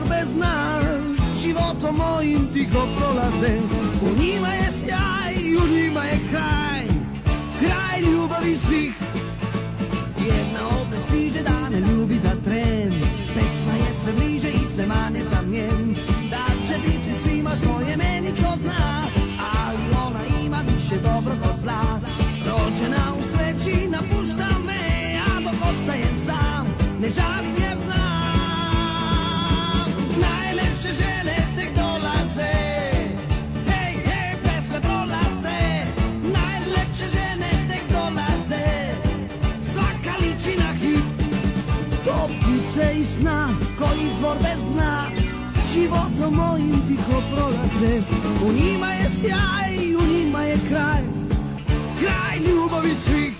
borbe znam Životom mojim tiho prolaze U njima je sjaj, u njima je kraj Kraj ljubavi svih Jedna opet siđe da me ljubi za tren Pesma je sve bliže i sve mane za njen životom mojim tiho prolaze U njima je sjaj, u njima je kraj Kraj ljubavi svih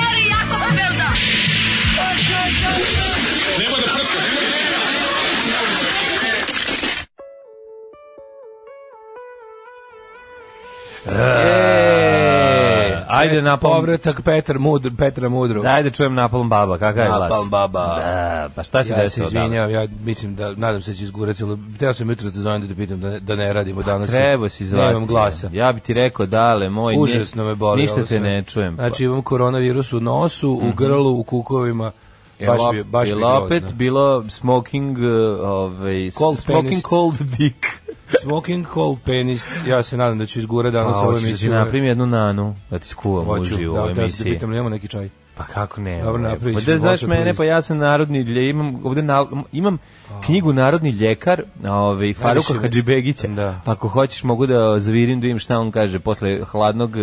E, ajde na povratak Petar Mudr, Petra Mudrog. Ajde čujem Napalm Baba, kakav je glas? Napalm Baba. Da, pa šta se ja desilo? Ja se izvinjavam, ja mislim da nadam se da će izgurati, celo. Teo sam jutros da zovem da te pitam da, da ne radimo danas. Treba si zvati. Nemam glasa. Ja bih ti rekao, dale, moj, Užasno me boli. Ništa te ne čujem. Pa. Znači imam koronavirus u nosu, u mhm. grlu, u kukovima. E, baš bi, baš e, bi opet bilo smoking, uh, ovaj, cold smoking penist. cold dick. smoking cold penis. Ja se nadam da ću izgura danas pa, ovu emisiju. na hoćeš da jednu nanu, da ti skuvamo u živu da, da, emisiju. Da, da pitam, imamo neki čaj. Pa kako ne? Dobro, ovaj, napraviš. Pa da znaš mene, pa ja sam narodni ljekar, imam, ovde na, imam knjigu Narodni ljekar, ovaj, Faruka Hadžibegića, da. pa ako hoćeš mogu da zavirim da im šta on kaže posle hladnog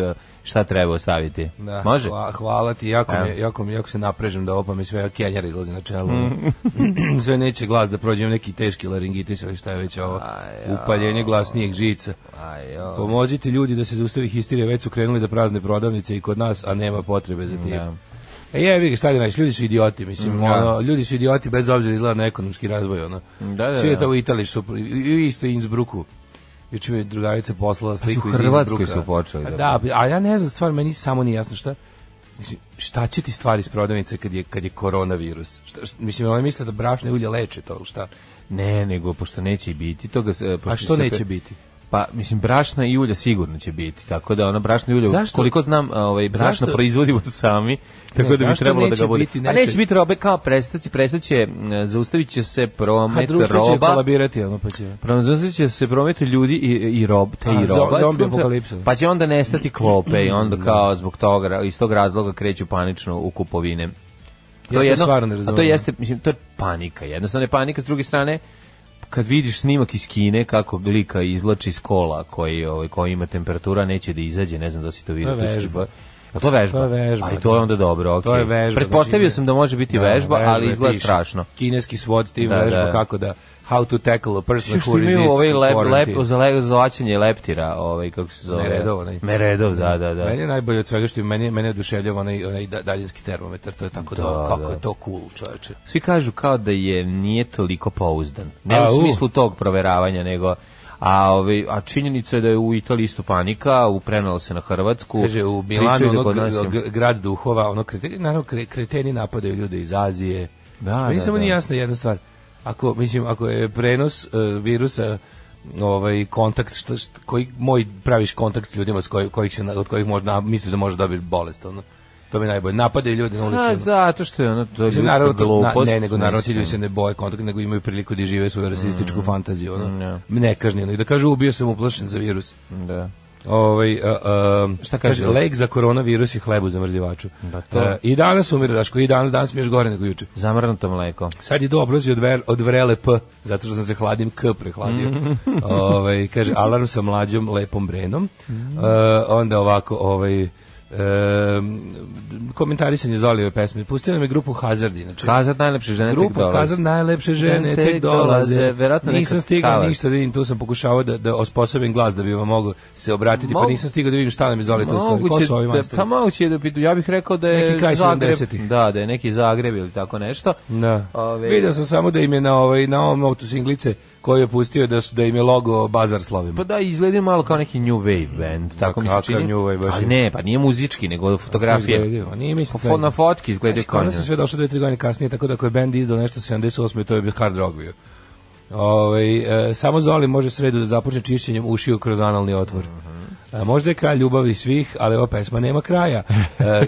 šta treba ostaviti. Da, Može? Hva, hvala ti, jako, mi, jako, mi, jako se naprežem da opam i sve kenjar izlazi na čelu. Mm. sve neće glas da prođem neki teški laringitis ili šta je već ovo. Ajo. Upaljenje glasnijeg žica. Ajo. Pomozite ljudi da se zaustavi histerija, već su krenuli da prazne prodavnice i kod nas, a nema potrebe za tim. Da. E jebi ga šta da ljudi su idioti, mislim, da. ono, ljudi su idioti bez obzira izgleda na ekonomski razvoj, ono. Da, da, da. Svi je da. to u Italiji su, isto Innsbrucku juče je drugarica poslala pa sliku iz Hrvatskoj su počeli. Pa da, da, a ja ne znam stvar, meni samo nije jasno šta. Mislim, šta će ti stvari iz prodavnice kad je, kad je koronavirus? Šta, šta, mislim, oni misle da brašno ulje leče to, šta? Ne, nego pošto neće biti toga... E, pošto a što se, neće biti? Pa, mislim, brašna i ulje sigurno će biti, tako da ona brašno i ulje, zašto? koliko znam, ovaj, brašno zašto? proizvodimo sami, tako ne, da bi trebalo da ga bude. Biti, pa neće. A neće biti robe kao prestaće, prestaće, zaustavit će se promet roba. A društvo će kolabirati, ono pa će. Zaustavit će se promet ljudi i, i rob, te A, i roba. Zombi apokalipsa. Pa će onda nestati klope i onda kao zbog toga, iz tog razloga kreću panično u kupovine. To ja je jedno, stvarno ne razumijem. A to jeste, mislim, to je panika, jednostavno je panika, s druge strane, kad vidiš snimak iz Kine kako lika izlači iz kola koji ovaj koji ima temperatura neće da izađe, ne znam da si to vidio, to je vežba. A pa, to vežba. To je vežba. A to je da. onda dobro, okay. To je vežba. Pretpostavio znači, sam da može biti da, vežba, vežba, ali izgleda strašno. Kineski svod ti da, vežba da. kako da how to tackle a person who resists imaju ovaj lep, lep, za lep, zlačenje leptira, ovaj, kako se zove. Meredov, onaj. Meredov, da, da, da. Meni je najbolje od svega što je, meni, meni oduševljava onaj, onaj da- daljinski termometar, to je tako da, dobro, kako da. je to cool, čoveče. Svi kažu kao da je nije toliko pouzdan. Ne a, u smislu tog proveravanja, nego a ove, ovaj, a činjenica je da je u Italiji isto panika, uprenalo se na Hrvatsku. Kaže u Milanu da onog, grad duhova, ono kreteni, naravno kreteni napadaju ljude iz Azije. Da, Meni da, samo da. nije jasna jedna stvar ako mislim ako je prenos uh, virusa ovaj kontakt što, što, koji moj praviš kontakt s ljudima s koj, kojih se od kojih možda misliš da može da dobiti bolest ono to mi najbolje napade ljudi na ulici. zato što je ono to je naravno, glupost. Na, ne, nego naravno ti ljudi se ne boje kontakta, nego imaju priliku da žive svoju rasističku mm, fantaziju. Ono. Yeah. Mm, ne kažnjeno. I da kažu ubio sam uplašen za virus. Da. Ovaj a, a, šta kaže lek za koronavirus i hleb u zamrzivaču. Da to. A, e, I danas umire Daško, i danas danas mi još gore nego juče. Zamrnuto mleko. Sad je dobro od odvre, od vrele p, zato što sam se hladim k prehladio. Mm. ovaj kaže alarm sa mlađom lepom brenom. Mm. onda ovako ovaj E, komentarisanje Zolijeve pesme. Pustio nam je grupu Hazard, Znači, Hazard najlepše žene Grupa tek dolaze. Hazard najlepše žene tek, tek dolaze. dolaze. Nisam stigao ništa da vidim, tu sam pokušavao da, da osposobim glas da bi vam mogao se obratiti, pa Mogu... pa nisam stigao da vidim šta nam je Zolije tu stvari. Ko su ovi da- majstori? Pa moguće je da pitu, ja bih rekao da je neki kraj Zagreb. 70 Da, da je neki Zagreb ili tako nešto. Da. Ove... Vidio sam samo da im je na, ovaj, na ovom autu singlice koji je pustio da su da im je logo bazar slovima. Pa da izgleda malo kao neki new wave band, tako mi se čini. New wave, baš A ne, pa nije muzički, nego fotografije. Izgledio, nije mislim. Po, da na fotki izgleda kao. Onda se sve došlo 2-3 godine kasnije, tako da ako je band izdao nešto 78, to je bio hard rock bio. Ove, ovaj, e, samo Zoli može sredu da započne čišćenjem ušiju kroz analni otvor. Mm -hmm. A, možda je kraj ljubavi svih, ali ova pesma nema kraja. E, A,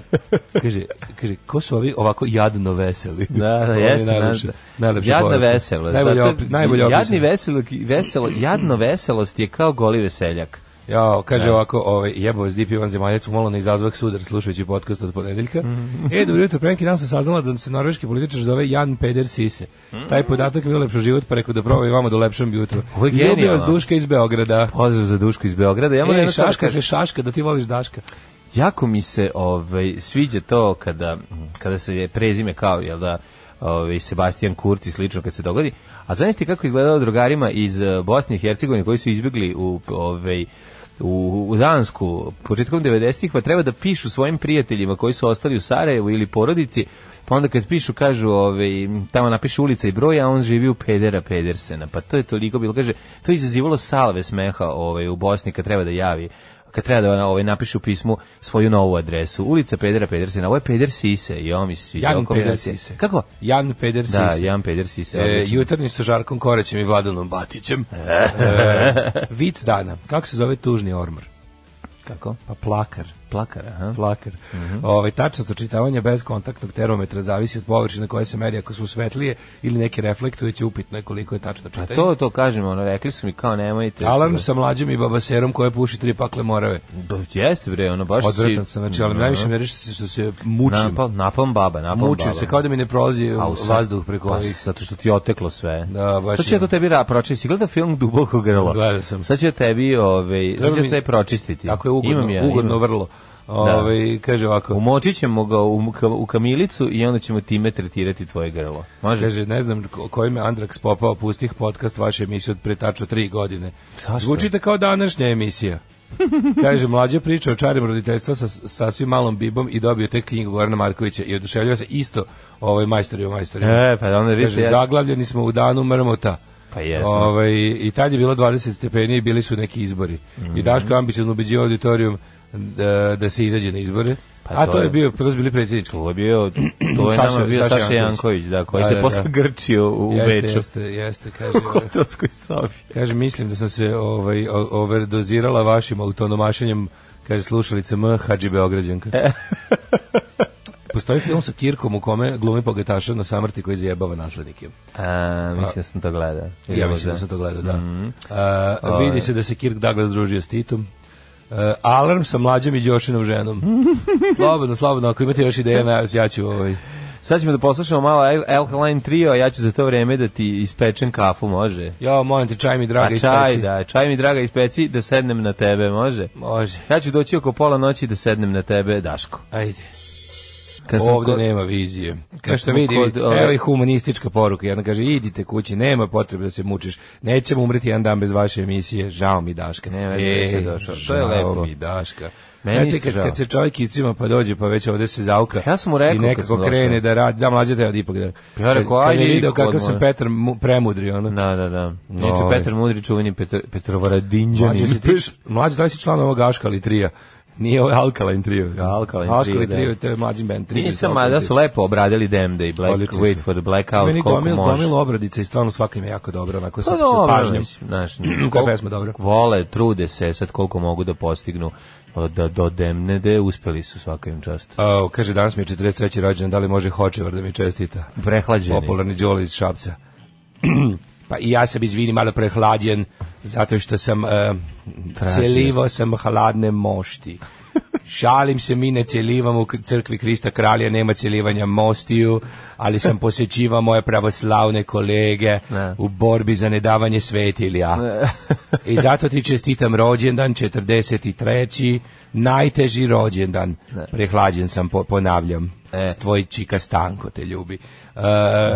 kaže, kaže, ko su ovi ovako jadno veseli? Da, da, jeste. Najlepša, da, najlepša da. jadno veselo. Najbolje, opri, najbolje Jadni veselo, veselo, jadno veselost je kao goli veseljak. Ja, kaže ne. ovako, ovaj jebo vas Dipi Ivan Zemaljac umalo na izazvak sudar slušajući podcast od ponedeljka. Mm E, dobro jutro, pre neki dan sam saznala da se norveški političar zove Jan Peder Sise. Mm Taj podatak mi je ulepšao život, pa rekao da probam i vama da do lepšem jutru. Ovo je Ljubi vas Duška iz Beograda. Pozdrav za Dušku iz Beograda. Ja e, da šaška se šaška, da ti voliš Daška. Jako mi se ovaj, sviđa to kada, kada se je prezime kao, jel da, ovaj Sebastian Kurt i slično kad se dogodi. A znaš ti kako izgledalo drugarima iz eh, Bosne i Hercegovine koji su izbjegli u ovaj u, u Dansku početkom 90-ih, pa treba da pišu svojim prijateljima koji su ostali u Sarajevu ili porodici, pa onda kad pišu kažu, ovaj, tamo napiše ulica i broj, a on živi u Pedera Pedersena. Pa to je toliko bilo, kaže, to je izazivalo salve smeha ovaj, u Bosni kad treba da javi kad treba da ovaj napiše u pismu svoju novu adresu. Ulica Pedera Pedersina, ovo je Peder Sise i on mi se sviđa. Jan Peder Sise. Kako? Jan Peder da, Sise. Da, Jan Peder Sise. E, jutarnji sa Žarkom Korećem i Vladanom Batićem. E. e, vic dana. Kako se zove tužni ormar? Kako? Pa plakar. Plakar, aha. Plakar. Mm -hmm. Ovaj tačnost očitavanja bez kontaktnog termometra zavisi od površine koje se meri, ako su svetlije ili neke reflektujuće upitno je koliko je tačno pa čitanje. A to to kažemo, ono rekli su mi kao nemojte. Alarm sa mlađim i babaserom koje puši tri pakle morave. Da jeste bre, ono baš Odvratan si... sam, znači ali mhm. najviše me se što se muči. Napam, napam baba, napam mučim baba. se kao da mi ne prolazi vazduh preko pa, ovih zato što ti oteklo sve. Da, baš. Sad će to tebi ra pročistiti. Gleda film duboko grlo. Gledao sam. Sad će tebi, ovaj, sad će tebi pročistiti. Tako je ugodno, ugodno vrlo. Da. Ovaj kaže ovako, umočit ćemo ga u, u kamilicu i onda ćemo time tretirati tvoje grlo. Može? Kaže, ne znam koji me Andrax popao, pustih podcast vaše emisije od pretaču tri godine. Zašto? Zvučite kao današnja emisija. Kaže, mlađa priča o čarima roditeljstva sa sa svim malom bibom i dobio te knjigu Gorana Markovića i oduševljava se isto ovaj majstori o majstori. E, pa da onda vidite. Kaže, ja... zaglavljeni smo u danu mrmota. Pa jesmo. Ovaj, I tad je bilo 20 stepeni i bili su neki izbori. Mm -hmm. I mhm. Daško Ambić je ubeđivao auditorijum da, da se izađe na izbore. Pa A to, je, je bio prvo bili predsjednički. To je bio to je Saša, bio Saša, Saša Janković, da, koji da, se da, posle da. grčio u jeste, Beču. Jeste, jeste, kaže. U hotelskoj sobi. Kaže mislim da sam se ovaj overdozirala vašim autonomašenjem, kaže slušalice M Hadži Beograđanka. E. Postoji film sa Kirkom u kome glumi pogetaša na samrti koji zajebava naslednike. A, mislim da sam to gledao. Ja mislim da sam to gledao, da. Mm -hmm. A, vidi ovaj. se da se Kirk Douglas družio s Titom. Uh, alarm sa mlađom i Đošinom ženom. slobodno, slobodno, ako imate još ideje, ja, ja ću ovaj... Sad ćemo da poslušamo malo Alkaline Trio, a ja ću za to vreme da ti ispečem kafu, može? Jo, molim te, čaj mi draga a pa čaj, ispeci. da, čaj mi draga ispeci, da sednem na tebe, može? Može. Ja ću doći oko pola noći da sednem na tebe, Daško. Ajde. Kad ovde kod, nema vizije. Kad što vidi, kod, evo i humanistička poruka. Jedna kaže, idite kući, nema potrebe da se mučiš. Nećemo umreti jedan dan bez vaše emisije. Žao mi Daška. Ne, e, došao. To je lepo. mi Daška. Meni Znate, kad, kad se čovjek iscima pa dođe pa već ovde se zauka ja sam mu rekao i nekako krene došla. da radi, da mlađe treba da ipak da... Ja rekao, kad, ajde, kad je video kakav sam Petar mu, premudri, ono. Da, da, da. Ovaj. Neće Petar mudri, čuveni Petro, Petrovaradinđanin. Mlađe, mlađe, da, da si član ovog Aška ali Nije ovo Alkaline Trio. Da, Alkaline Trio, Alkaline da. Trio, to je mlađi band. Trio, Nisam, a da su lepo obradili Damn i Black, Odlično. Wait for the Blackout, Meni koliko gomil, može. Meni obradica i stvarno svaka im je jako dobra, onako sa, pa, sa pažnjom. Znaš, koja pesma dobra. Vole, trude se sad koliko mogu da postignu da do Demnede da uspeli su svaka im čast. A, kaže, danas mi je 43. rođendan, da li može Hočevar da mi čestita? Prehlađeni. Popularni Đole iz Šapca. Pa i ja sam izvini malo prehlađen zato što sam uh, e, celivo sam hladne mošti. Šalim se, mi ne celivamo u crkvi Krista kralja, nema celivanja mostiju ali sam posjećivao moje pravoslavne kolege u borbi za nedavanje svetilja. Ne. I zato ti čestitam rođendan 43. najteži rođendan. Prehlađen sam, po, ponavljam. E. Tvoj čika Stanko te ljubi. E,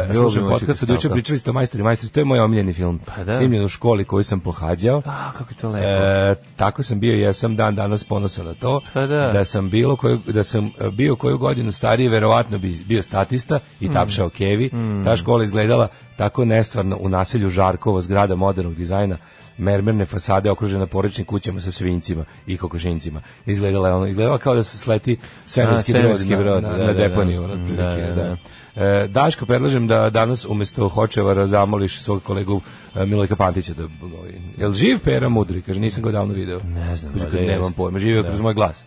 uh, slušam podcast od juče, pričali ste o Majstori Majstori, to je moj omiljeni film. Pa da. Snimljen u školi koju sam pohađao. A, kako je to lepo. E, tako sam bio, ja sam dan danas ponosan na to. Pa da. da. sam bilo koju, da sam e, bio koju godinu stariji, verovatno bi bio statista i Mm. tapšao kevi. Mm. Ta škola izgledala tako nestvarno u naselju Žarkovo, zgrada modernog dizajna, mermerne fasade okružena porečnim kućama sa svincima i kokošinjcima. Izgledala je ono, izgledala kao da se sleti svemirski brod na, da, na, na, da, na da. deponiju. Mm, da, E, Daško, predlažem da danas umesto Hočevara zamoliš svog kolegu e, Milojka Pantića da ovaj, jel živ Pera Mudri? Kaže, nisam ga davno video. Ne znam. Kaže, nemam pojma, živio da. kroz moj glas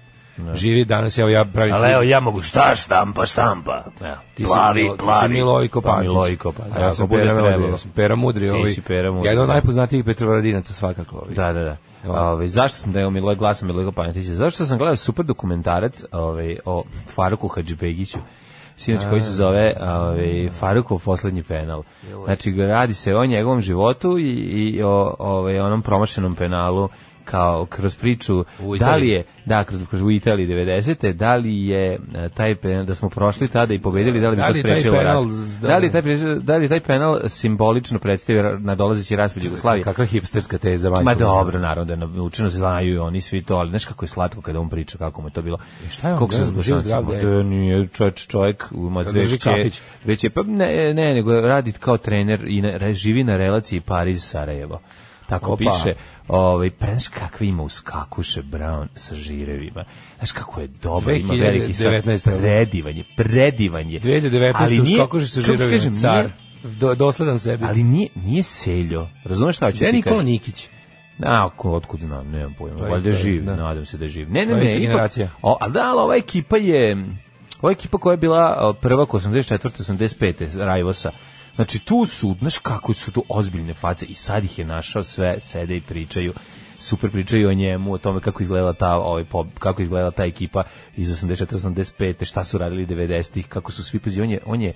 živi danas, evo ja pravim... Ali evo, ja mogu šta štampa, štampa. ja. ti plavi, si, milo, plavi. Ti si Milojko pa, Pantić. Milojko Pantić. A ja sam Pera, Mudri. Ja sam Pera Mudri. Ovaj, si Pera Mudri. Jedan od najpoznatijih Petrovaradinaca svakako. Ovaj. Da, da, da. Ove, zašto sam dao Miloj glasa Milojko Pantića? Zašto sam gledao super dokumentarac ove, o Faruku Hadžbegiću? sinoć koji se zove ovaj Farukov poslednji penal. Znači radi se o njegovom životu i i o ovaj onom promašenom penalu kao kroz priču da li je da kroz, kroz u Italiji 90 da li je e, taj penal da smo prošli tada i pobedili da li bi da to sprečilo rat da li taj da li taj penal simbolično predstavlja nadolazeći raspad Jugoslavije kakva hipsterska teza ma dobro naravno da naučeno se znaju i oni svi to ali znaš kako je slatko kada on priča kako mu je to bilo I e, šta je on, kako se zbušio da e, nije čovjek čovjek u već je pa ne, ne nego radi kao trener i živi na relaciji Pariz Sarajevo tako Opa. piše. Ovaj pa znaš kakvi ima uskakuše Brown sa žirevima. Znaš kako je dobar, ima veliki sad predivanje, predivanje. 2019 ali nije, uskakuše sa žirevima, kažem, car. Nije, do, dosledan sebi. Ali nije, nije seljo. Razumeš šta hoću ti kažem? Nikola Nikić. Na, ako, otkud znam, nemam pojma. Pa Valjda živ, da. nadam se da živ. Ne, ne, ne, generacija. o, ali da, ali ova ekipa je... Ova ekipa koja je bila prvak 84. 85. Rajvosa, Znači tu su, znaš kako su tu ozbiljne face i sad ih je našao sve, sede i pričaju super pričaju o njemu, o tome kako izgledala ta ovaj kako izgledala ta ekipa iz 84 85 šta su radili 90-ih, kako su svi pozivanje, on je,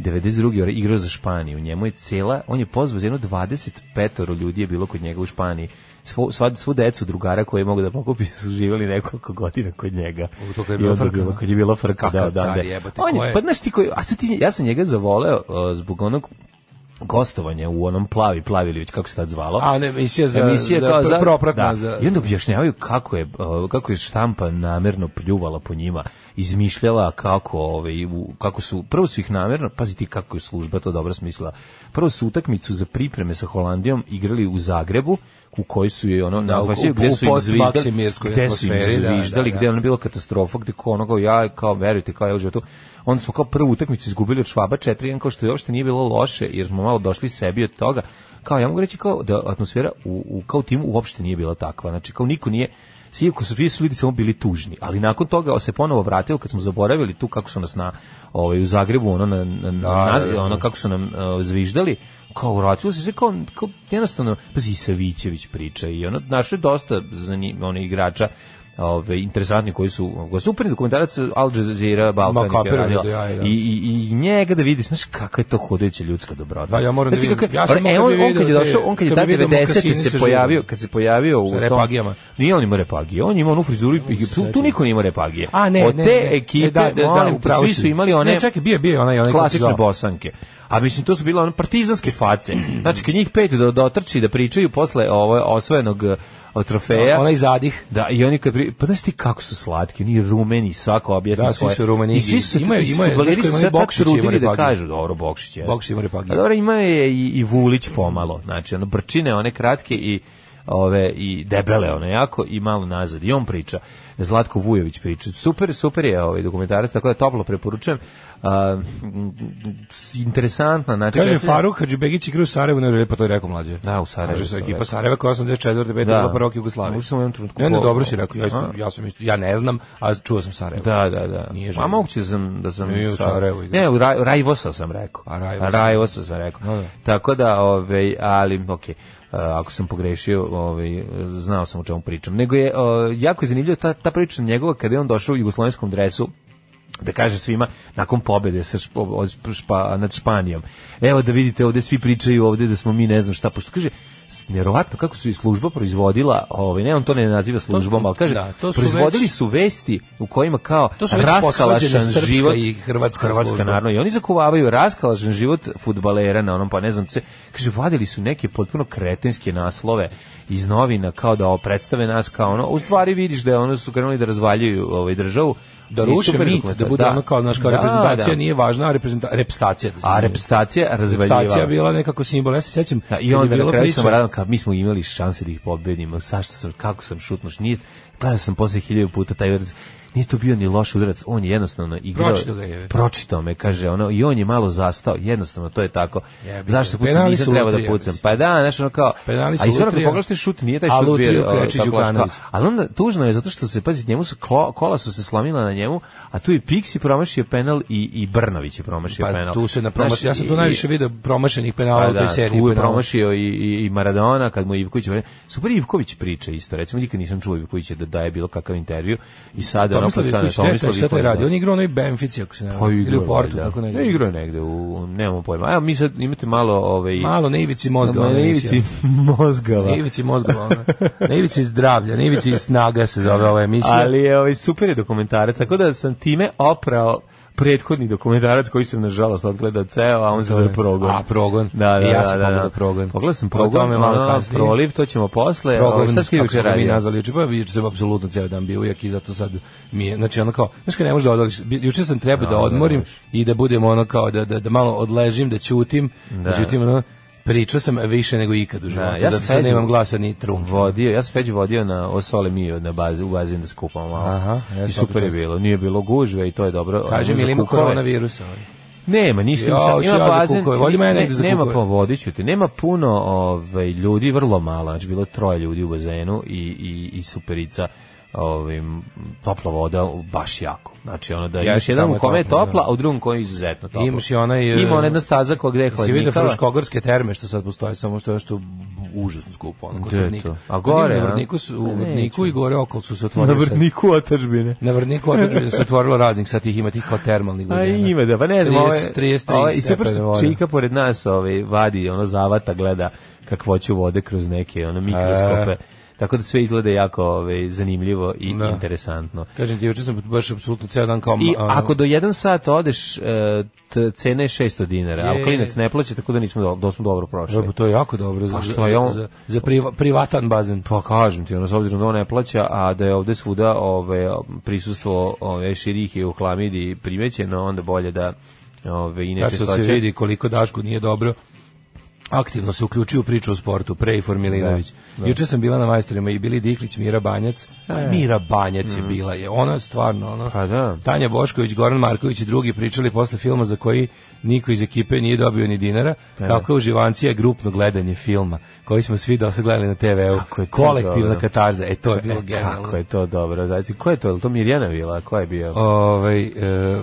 on je 92. igrao za Španiju. Njemu je cela, on je pozvao za jedno 25 ljudi je bilo kod njega u Španiji svo, sva, svu decu drugara koje mogu da pokupi su živjeli nekoliko godina kod njega. to kad je bilo frka. Bilo, kad je bilo frka, da, da, da. On je, pa znaš ti koji, a sad ti, ja sam njega zavoleo uh, zbog onog gostovanje u onom plavi plavi ili kako se tad zvalo. A ne, emisija za emisija za, kao za, propratna da. za. I onda objašnjavaju kako je kako je štampa namerno pljuvala po njima izmišljala kako, ovaj, kako su, prvo su ih namjerno, paziti kako je služba to dobro smislila prvo su utakmicu za pripreme sa Holandijom igrali u Zagrebu, u kojoj su je ono da, na gde su im da, da, zviždali, gde su im zviždali, da, da, gde je ono bilo katastrofa, gde kao onoga ja, kao verujte, kao ja u tu onda smo kao prvu utakmicu izgubili od Švaba 4 kao što je uopšte nije bilo loše, jer smo malo došli sebi od toga, kao ja mogu reći kao da atmosfera u, u kao timu uopšte nije bila takva, znači kao niko nije svi ko su ljudi samo bili tužni, ali nakon toga se ponovo vratilo kad smo zaboravili tu kako su nas na ovaj u Zagrebu ono na, na, na da, da, da. ono kako su nam uh, zviždali kao vratilo se sve kao, kao jednostavno pa i Savićević priča i ono našo je dosta za njim, ono igrača ove, interesantni koji su super dokumentarac Al Jazeera Balkan da. Da, ja, ja. i, i, i njega da vidiš znaš kakva je to hodajuća ljudska dobrota da ja moram znači, da vidim ja sam e, on, on kad je došao on kad je tad 90 se pojavio kad se pojavio u repagijama nije on imao repagije on ima onu frizuru i tu, tu niko nema repagije a ne od te e, ekipe da, da, da, svi su imali one ne čekaj bio bio onaj onaj klasične bosanke A mislim, to su bile ono partizanske face. Znači, kad njih pet do, dotrči da pričaju posle ovo, osvojenog od e, trofeja. Ona iz Adih. Da, i oni kad pri... pa da ti kako su slatki, oni rumeni, svako objasni da, svoje. Da, svi su rumeni. I svi su imaju imaju Valeri se bokšić trudili da kažu, dobro, bokšić je. Bokšić ima repagi. Pa dobro, ima je i, i Vulić pomalo. Znači, ono brčine, one kratke i ove i debele one jako i malo nazad. I on priča, Zlatko Vujović priča. Super, super je ovaj dokumentarac, tako da toplo preporučujem. Uh, interesantna znači kaže Faruk Hadžibegić igra u Sarajevu ne želi pa to je rekao mlađe da u Sarajevu kaže se ekipa Sarajeva koja 84 5 da. prva Jugoslavije u jednom trenutku ne, ne dobro si rekao ja sam, ja sam isto ja ne znam a čuo sam Sarajevo da da da Nije želio. a moguće da sam da sam Nije u Sarajevu igra. ne u Raj, Rajvosa sam rekao a Rajvosa, Rajvosa sam rekao no, da. tako da ovaj ali okej okay. E, ako sam pogrešio, ovaj, znao sam o čemu pričam. Nego je jako je zanimljiva ta, ta priča njegova kada je on došao u jugoslovenskom dresu da kaže svima nakon pobede sa špa, nad Španijom. Evo da vidite, ovde svi pričaju ovde da smo mi ne znam šta, pošto kaže nevjerovatno kako su i služba proizvodila, ovaj ne on to ne naziva službom, ali kaže da, to su proizvodili već, su vesti u kojima kao to su raskalašan život i hrvatska hrvatska naravno i oni zakuvavaju raskalašan život fudbalera na onom pa ne znam se kaže vadili su neke potpuno kretenske naslove iz novina kao da predstave nas kao ono u stvari vidiš da ono su krenuli da razvaljuju ovaj državu da ruše mit, da bude da. ono kao, znaš, kao da, reprezentacija da. nije važna, a reprezenta, Da a reprezentacija da razvaljiva. Repstacija bila nekako simbol, ja se sjećam. Da, I onda na kraju sam radan, kao, mi smo imali šanse da ih pobedimo, sašto sam, kako sam šutnuš, nije, gledao sam posle hiljadu puta taj vrst nije to bio ni loš udarac, on je jednostavno igrao. Pročito ga je. Pročito me, kaže ono, i on je malo zastao, jednostavno to je tako. Jebite. Zašto se pucam, nisam treba da pucam. Pa da, znaš ono kao, Penali a izvrno ako pogledaš šut, nije taj šut Alutriju, bio. Tako, ali onda tužno je zato što se, pazi, njemu su, klo, kola su se slomila na njemu, a tu i Pixi promašio penal i, i Brnović je promašio pa, penal. Tu se na promaš, ja sam tu najviše video promašenih penala pa, u toj da, seriji. Tu je promašio i, i, i Maradona, kad mu Ivković... Super Ivković priča isto, recimo nikad nisam čuo Ivkovića da daje bilo kakav intervju i sada Tomislav Ivković, ne, šta, šta taj radi? On je igrao onoj Benfici, ako se ne pa, ili u Portu, da. tako negdje. Ne, igrao negdje, u, nemamo pojma. Evo, mi sad imate malo... Ovaj, malo na ivici mozga. Na, na ivici mozgava. Na ivici mozgava, na ivici zdravlja, na ivici snaga se zove ova emisija. Ali je ovaj, super je dokumentarac, tako da sam time oprao prethodni dokumentarac koji sam nažalost odgledao ceo, a on se zove Progon. A Progon. Da, da, ja da, da, da, da. Progon. Pogledao sam Progon, tome malo no, kasnije. Proliv, to ćemo posle. Progon, šta ste juče radili? Nazvali juče, pa juče se apsolutno ceo dan bio ujak i zato sad mi je, znači ono kao, znači kad ne možeš da odlaziš, juče sam trebao no, da, da, da odmorim da, i da budem ono kao da, da, da malo odležim, da ćutim, da, da ćutim ono, Pričao sam više nego ikad u da, životu. Ja sam sad nemam glasa ni trunke. Vodio, ja sam Peđu vodio na Osole Mio na bazi, u bazin da skupam malo. Aha, ja I super je bilo. Nije bilo gužve i to je dobro. Kaže mi, ili ima koronavirus ovaj. Nema, ništa ja, sam, ima da bazen. Vodi mene negde Nema pa vodiću te. Nema puno ovaj ljudi, vrlo malo. Znači bilo troje ljudi u bazenu i i i superica ovim ovaj, topla voda baš jako. Znači ono da ja imaš jedan u kome je topla, da. a u drugom koji je izuzetno topla. Imaš i onaj e, Ima ona jedna staza koja gde hoće. hladnjikava. Si vidio fruškogorske terme što sad postoje, samo što je što užasno skupo ono kod Vrnika. A gore, na Vrniku su u pa Vrniku i gore oko su se otvorile. Na Vrniku otačbine. Na Vrniku otačbine se otvorilo raznih sad ih ima tih kao termalnih bazena. A ima da, pa ne znam, 30, 30, i super čika pored nas, ovaj vadi ono zavata gleda kakvoću vode kroz neke ono mikroskope. Tako da sve izgleda jako ovaj, zanimljivo i da. interesantno. Kažem ti, juče sam baš apsolutno ceo dan kao... I ako do 1 sat odeš, e, t, cena je 600 dinara, je, a klinac ne plaća, tako da nismo do, do da smo dobro prošli. Evo, to je jako dobro za, što je on, za, za priva, privatan bazen. Pa kažem ti, ono, s obzirom da on ne plaća, a da je ovde svuda ove, prisustvo ove, širih i u hlamidi primećeno, onda bolje da ove, i neče se vidi koliko Dašku nije dobro aktivno se uključio u priču o sportu, pre i Formilinović. Da, da. Juče sam bila na majstorima i bili Diklić, Mira Banjac. E. Mira Banjac mm. je bila, je ona stvarno, ona. Pa da. Tanja Bošković, Goran Marković i drugi pričali posle filma za koji niko iz ekipe nije dobio ni dinara, e. kako da. je uživancija grupno gledanje filma, koji smo svi dosad gledali na TV-u. Kolektivna dobro. katarza, e to je bilo e, Kako je to dobro, da, znači, ko je to, to Mirjana bila, ko je bio? Ovaj, e,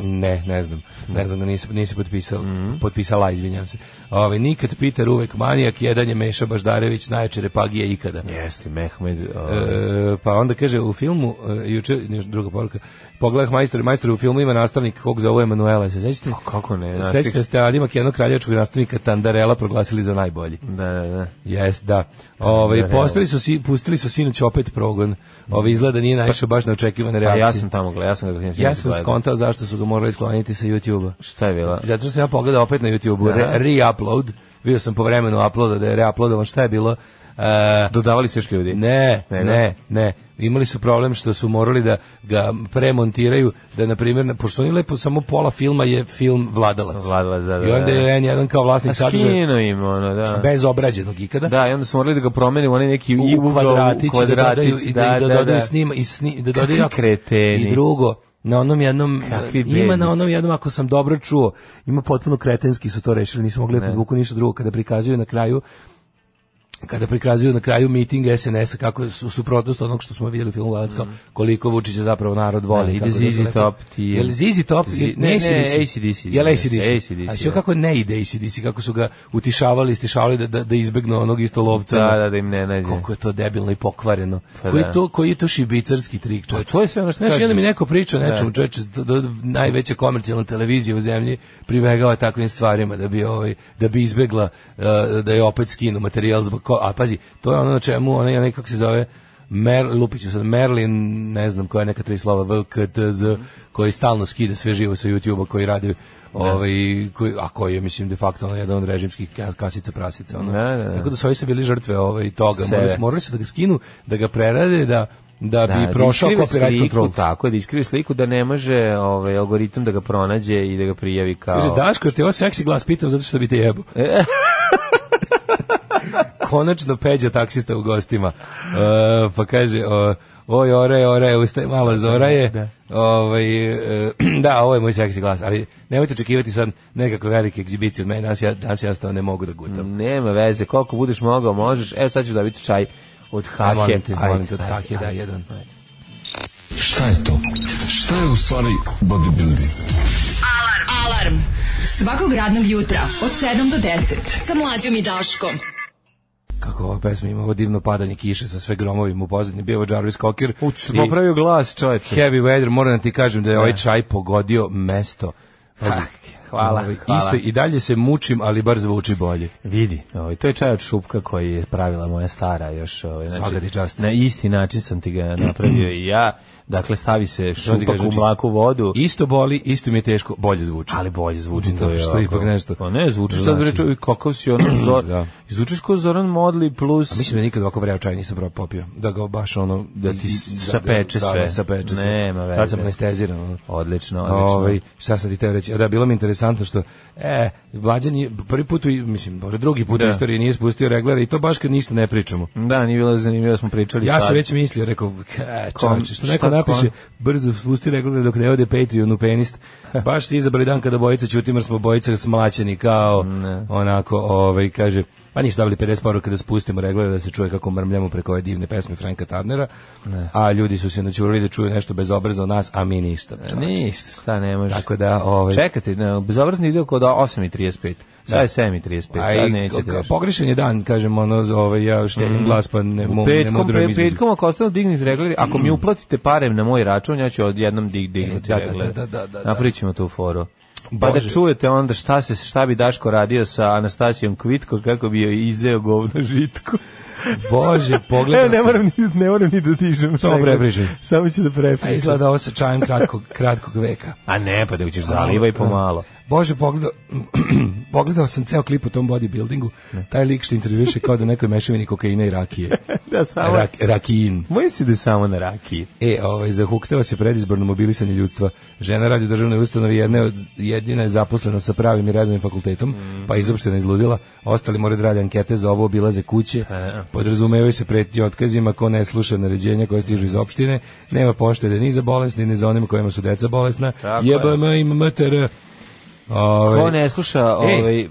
ne, ne znam, ne znam da nisi, nisi potpisala, mm. potpisala, izvinjam se. Ovaj nikad Peter uvek manijak, jedan je Meša Baždarević najjače repagija ikada. Jeste Mehmed. Ovaj. E, pa onda kaže u filmu e, juče druga poruka pogledah majstor, majstor u filmu ima nastavnik kog zove Emanuela, se sećate? Pa kako ne? Sećate da ste, ali ima jednog kraljačkog nastavnika Tandarela proglasili za najbolji. Da, da, da. Jes, da. Ove, ovaj, postali su, si, pustili su sinuć opet progon. Ove, ovaj, izgleda nije naišao baš na očekivane pa reakcije. Pa ja sam tamo gledao, ja sam ga gledao. Ja sam skontao zašto su ga morali skloniti sa YouTube-a. Šta je bila? Zato što sam ja pogledao opet na YouTube-u, da. re-upload. Re sam po vremenu uploada da je re reuploadovan, šta je bilo? E, Dodavali su još ljudi? Ne, ne, ne, ne. Imali su problem što su morali da ga premontiraju, da, na primjer, pošto oni lepo samo pola filma je film Vladalac. Vladalac, da, da. I onda da, je da. jedan kao vlasnik sadržaja. im, ono, da. Bez obrađenog ikada. Da, i onda su morali da ga promene u onaj neki u, u kvadratić, da dodaju, i da, da, da, dodaju da. snima, i, sni, da dodaju... I drugo, na onom jednom Kakvi ima na onom jednom ako sam dobro čuo ima potpuno kretenski su to rešili nisu mogli da podvuku ništa drugo kada prikazuju na kraju kada prikazuju na kraju miting sns kako su suprotnost onog što smo videli u filmu Lalac, mm. koliko Vučić je zapravo narod voli. Da, ide Zizi Top ti je. Jel Zizi Top? Zi, ne, ne, ACDC. Jel ACDC? Da. A sve kako ne ide ACDC, kako su ga utišavali, stišavali da, da, da izbegnu onog isto lovca. Da, da, da im ne nađe. Koliko je to debilno i pokvareno. Pa, koji, da. to, koji je to šibicarski trik, čovječ? Pa, to je sve ono što Znaš, jedan mi neko priča o nečemu, čovječ, najveća komercijalna televizija u zemlji pribegava takvim stvarima da bi, ovaj, da bi izbegla eh, da je opet skinu materijal zbog ko, a pazi, to je ono na čemu, onaj, je nekako se zove, Mer, lupiću sad, Merlin, ne znam koja je neka tri slova, VKTZ, koji stalno skida sve živo sa YouTube-a, koji radi da. ovaj, koji, a koji je, mislim, de facto ono, jedan od režimskih kasica prasica. Ono. Ne, ne, ne. Tako da su ovi se bili žrtve ovaj, toga. Sebe. Morali, su- morali su da ga skinu, da ga prerade, da da, bi da, da prošao iskrive copyright sliku, control. Tako je, da iskrivi sliku da ne može ovaj, algoritam da ga pronađe i da ga prijavi kao... Kaže, Daško, te ovo seksi glas pitam zato što bi te jebao. konačno peđa taksista u gostima. Uh, pa kaže, uh, oj, ore, ore, ustaj, malo zora je. Da. Ovaj, e, da, ovo je moj seksi glas, ali nemojte očekivati sad nekakve velike egzibicije od mene, danas ja, danas ja stao ne mogu da gutam. Nema veze, koliko budeš mogao, možeš. evo sad ćeš dobiti čaj od Hake. Molim te, molim te, od Hake, da, jedan. Šta je to? Šta je u stvari bodybuilding? Alarm! Alarm! Svakog radnog jutra od 7 do 10 sa mlađom i Daškom kako ova pesma ima ovo divno padanje kiše sa sve gromovima u pozadini, bio Jarvis Cocker. Uč, popravio glas čovječe. Heavy weather, moram da ti kažem da je ovaj da. čaj pogodio mesto. Ha, ah, hvala, Ovi, ovaj, hvala. Isto i dalje se mučim, ali bar zvuči bolje. Vidi, ovaj to je čaj od šupka koji je pravila moja stara još, ovaj znači na isti način sam ti ga napravio i ja dakle stavi se šupak u znači, mlaku vodu. Isto boli, isto mi je teško, bolje zvuči. Ali bolje zvuči da, to je. Što ipak nešto. Pa ne, zvuči sad znači- reče kakav si on Zor. da. Zvučiš kao Zoran Modli plus. A mislim da nikad ovako vreo čaj nisam popio. Da ga baš ono da, da ti da, sapeče sve, da, sapeče sve. Nema veze. Sad sam anesteziran. Odlično, odlično. Ovaj šta sad ti te reći? Da bilo mi interesantno što e Vlađan je prvi put mislim, bože, drugi put da. u istoriji nije spustio reglera i to baš kad ništa ne pričamo. Da, nije bilo zanimljivo smo pričali Ja sam već mislio, rekao, čovječe, što neko napiše, brzo spusti regler dok ne ode Patreon u penist. Baš ti izabrali dan kada bojica ćutim, jer smo bojica smlaćeni kao ne. onako, ovaj, kaže, pa ništa davali 50 poruka da spustimo regler da se čuje kako mrmljamo preko ove divne pesme Franka Tarnera, ne. a ljudi su se načurili da čuju nešto bezobrazno od nas, a mi ništa. Čoče. Ništa, šta ne može. Tako da, ovaj... Čekajte, bezobrazni ide oko 8.35. Sad je 7.35, sad nećete još. Pogrešen je dan, kažem, ono, ovaj, ja štelim mm. glas, pa ne, mo, petkom, ne modujem izgledati. Petkom, ako ostalo digniti regler, ako mi mm. uplatite pare na moj račun, ja ću odjednom dig, dignuti e, da, da regler. Da, da, da, da, da. tu foru. Pa da čujete onda šta, se, šta bi Daško radio sa Anastasijom Kvitko, kako bi joj izeo govno žitko. Bože, pogledaj. E, ne moram ni ne moram ni da dižem. Samo prepričaj. Samo ću da prepričam. A izgleda ovo sa čajem kratkog kratkog veka. A ne, pa da ćeš zalivaj i pomalo. Da. Bože, pogledao, pogledao sam ceo klip u tom bodybuildingu, ne. taj lik što intervjuše kao da nekoj mešavini kokaina i rakije. da, samo... Rak, rakijin. Moji si da samo na rakiji. E, ovaj, zahukteo se predizborno mobilisanje ljudstva. Žena radi u državnoj ustanovi, jedna od, jedina je zaposlena sa pravim i redovnim fakultetom, mm. pa izopštena izludila. Ostali moraju da radi ankete za ovo, obilaze kuće, e, podrazumevaju se pretnje otkazima, ko ne sluša naređenja koje stižu iz opštine, nema poštede ni za bolesni, ni za onima kojima su deca bolesna. Tako Jebama je. im mater, Ove, ko ne sluša, e. ovaj,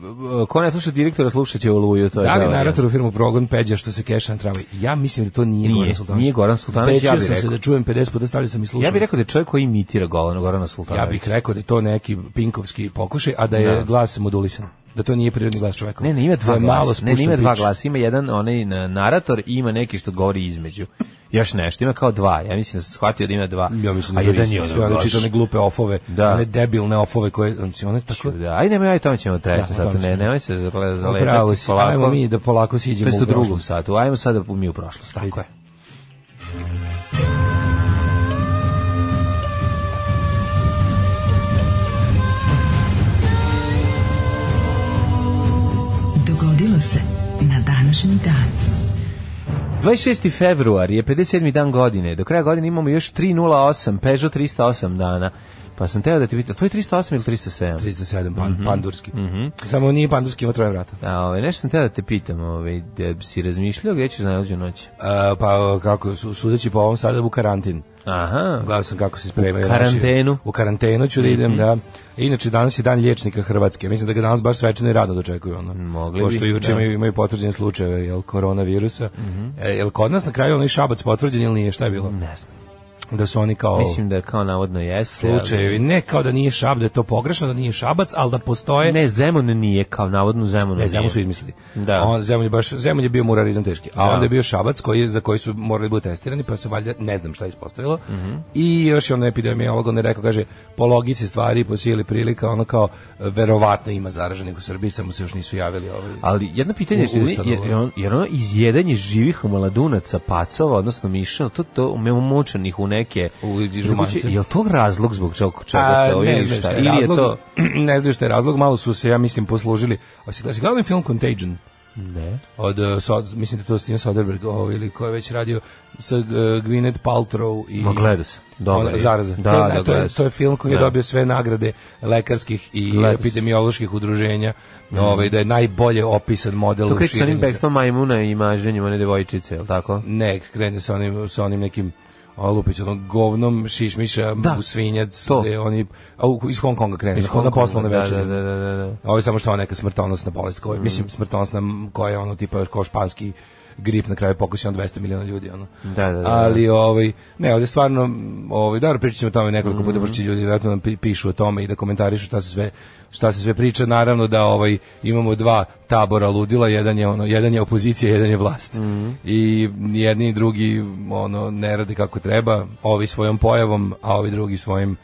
ko ne sluša direktora, slušaće Oluju, to da je. Da li narator u firmu Progon Peđa što se keša na travi? Ja mislim da to nije, nije Goran Sultanović. Nije Goran Sultanović, ja bih rekao. se da čujem 50 puta, stavio sam i slušao. Ja bih rekao da je čovjek koji imitira Gorana Sultanovića. Ja bih rekao da je to neki pinkovski pokušaj, a da je ne. Da. glas modulisan da to nije prirodni glas čoveka. Ne, ne, ima dva glasa. Ne, ne, ima dva glasa. Ima jedan onaj narator i ima neki što govori između. Još nešto, ima kao dva. Ja mislim da sam shvatio da ima dva. Ja mislim a da jedan je ono. Znači to ne glupe ofove, da. one debilne ofove koje znači one tako. Da, ajde mi aj tamo ćemo da, treći sad Ne, nemoj se zaletao se polako. Ajmo mi da polako siđemo. To je u drugom satu. Ajmo sada mi u prošlost, tako je. dogodilo se na današnji dan. 26. februar je 57. dan godine. Do kraja godine imamo još 308, Peugeot 308 dana. Pa sam teo da ti pitam, to je 308 ili 307? 307, pan, mm -hmm. pandurski. Mm -hmm. Samo nije pandurski, ima troje vrata. A, da, ove, ovaj, nešto sam teo da te pitam, ove, ovaj, da si razmišljao gde ćeš da najluđu noć? A, e, pa kako, sudeći po ovom sada u karantin. Aha. Gledao sam kako se spremaju. U karantenu. Naši, u karantenu ću da idem, mm -hmm. da. Inače, danas je dan lječnika Hrvatske. Mislim da ga danas baš svečano i rado dočekuju. Ono. Mogli Pošto bi. Pošto da. imaju, imaju potvrđene slučajeve jel, koronavirusa. Mm -hmm. e, jel kod nas na kraju onaj šabac potvrđen ili nije? Šta je bilo? Ne znam da su oni kao mislim da kao navodno jeste slučajevi ali... ne kao da nije šab da je to pogrešno da nije šabac al da postoje ne Zemun nije kao navodno Zemun ne Zemun su izmislili da on Zemun je baš Zemun je bio murarizam teški a da. onda je bio šabac koji za koji su morali da biti testirani pa se valjda ne znam šta je ispostavilo mm -hmm. i još je on epidemija on ne rekao kaže po logici stvari po sili prilika ono kao verovatno ima zaraženih u Srbiji samo se još nisu javili ovaj ali jedno pitanje u, je jer, on jer ono izjedanje živih omladunaca pacova odnosno miša to to mučenih u ne neke u žumanci. Je li to razlog zbog čega se ovo ili šta? Ili je to... Ne znam što je razlog, malo su se, ja mislim, poslužili. A si gledali film Contagion? Ne. Od, uh, mislim da to Steven Soderbergh ovaj, ili ko je već radio sa uh, Gwyneth Paltrow i... Ma gledao se. Dobar, on, zaraza. Da, to, da, da, to, je, to je film koji je da. dobio sve nagrade lekarskih i Gledas. epidemioloških udruženja, mm. ovaj, da je najbolje opisan model. To kreće sa onim bekstom majmuna i mažnjenjem one devojčice, je li tako? Ne, krene sa onim, sa onim nekim Lupić, ono govnom šišmiša, da, svinjac, to. Gde oni, a, iz Hong Konga krenu, iz Hong Konga poslovne da, večere. Da, da, da, da, Ovo je samo što ona neka smrtonosna bolest, koja, mm. mislim smrtonosna koja je ono tipa kao španski grip na kraju pokusio 200 miliona ljudi ono. Da, da, da, da. Ali ovaj ne, ovde stvarno ovaj da pričamo o tome nekoliko puta mm -hmm. baš ljudi verovatno nam pišu o tome i da komentarišu šta se sve šta se sve priča. Naravno da ovaj imamo dva tabora ludila, jedan je ono, jedan je opozicija, jedan je vlast. Mm -hmm. I jedni i drugi ono ne rade kako treba, ovi svojom pojavom, a ovi drugi svojim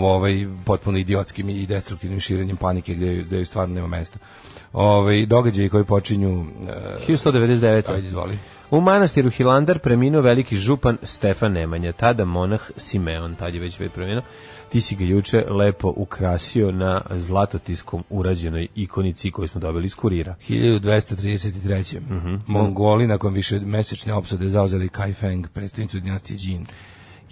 ovaj potpuno idiotskim i destruktivnim širenjem panike gde, gde stvarno nema mesta ovaj, događaji koji počinju... E, uh, 1199. izvoli. U manastiru Hilandar preminuo veliki župan Stefan Nemanja, tada monah Simeon, tad je već već preminuo. Ti si ga juče lepo ukrasio na zlatotiskom urađenoj ikonici koju smo dobili iz kurira. 1233. Mm -hmm. Mongoli nakon više mesečne opsade zauzeli Kaifeng, predstavnicu dinastije Jin.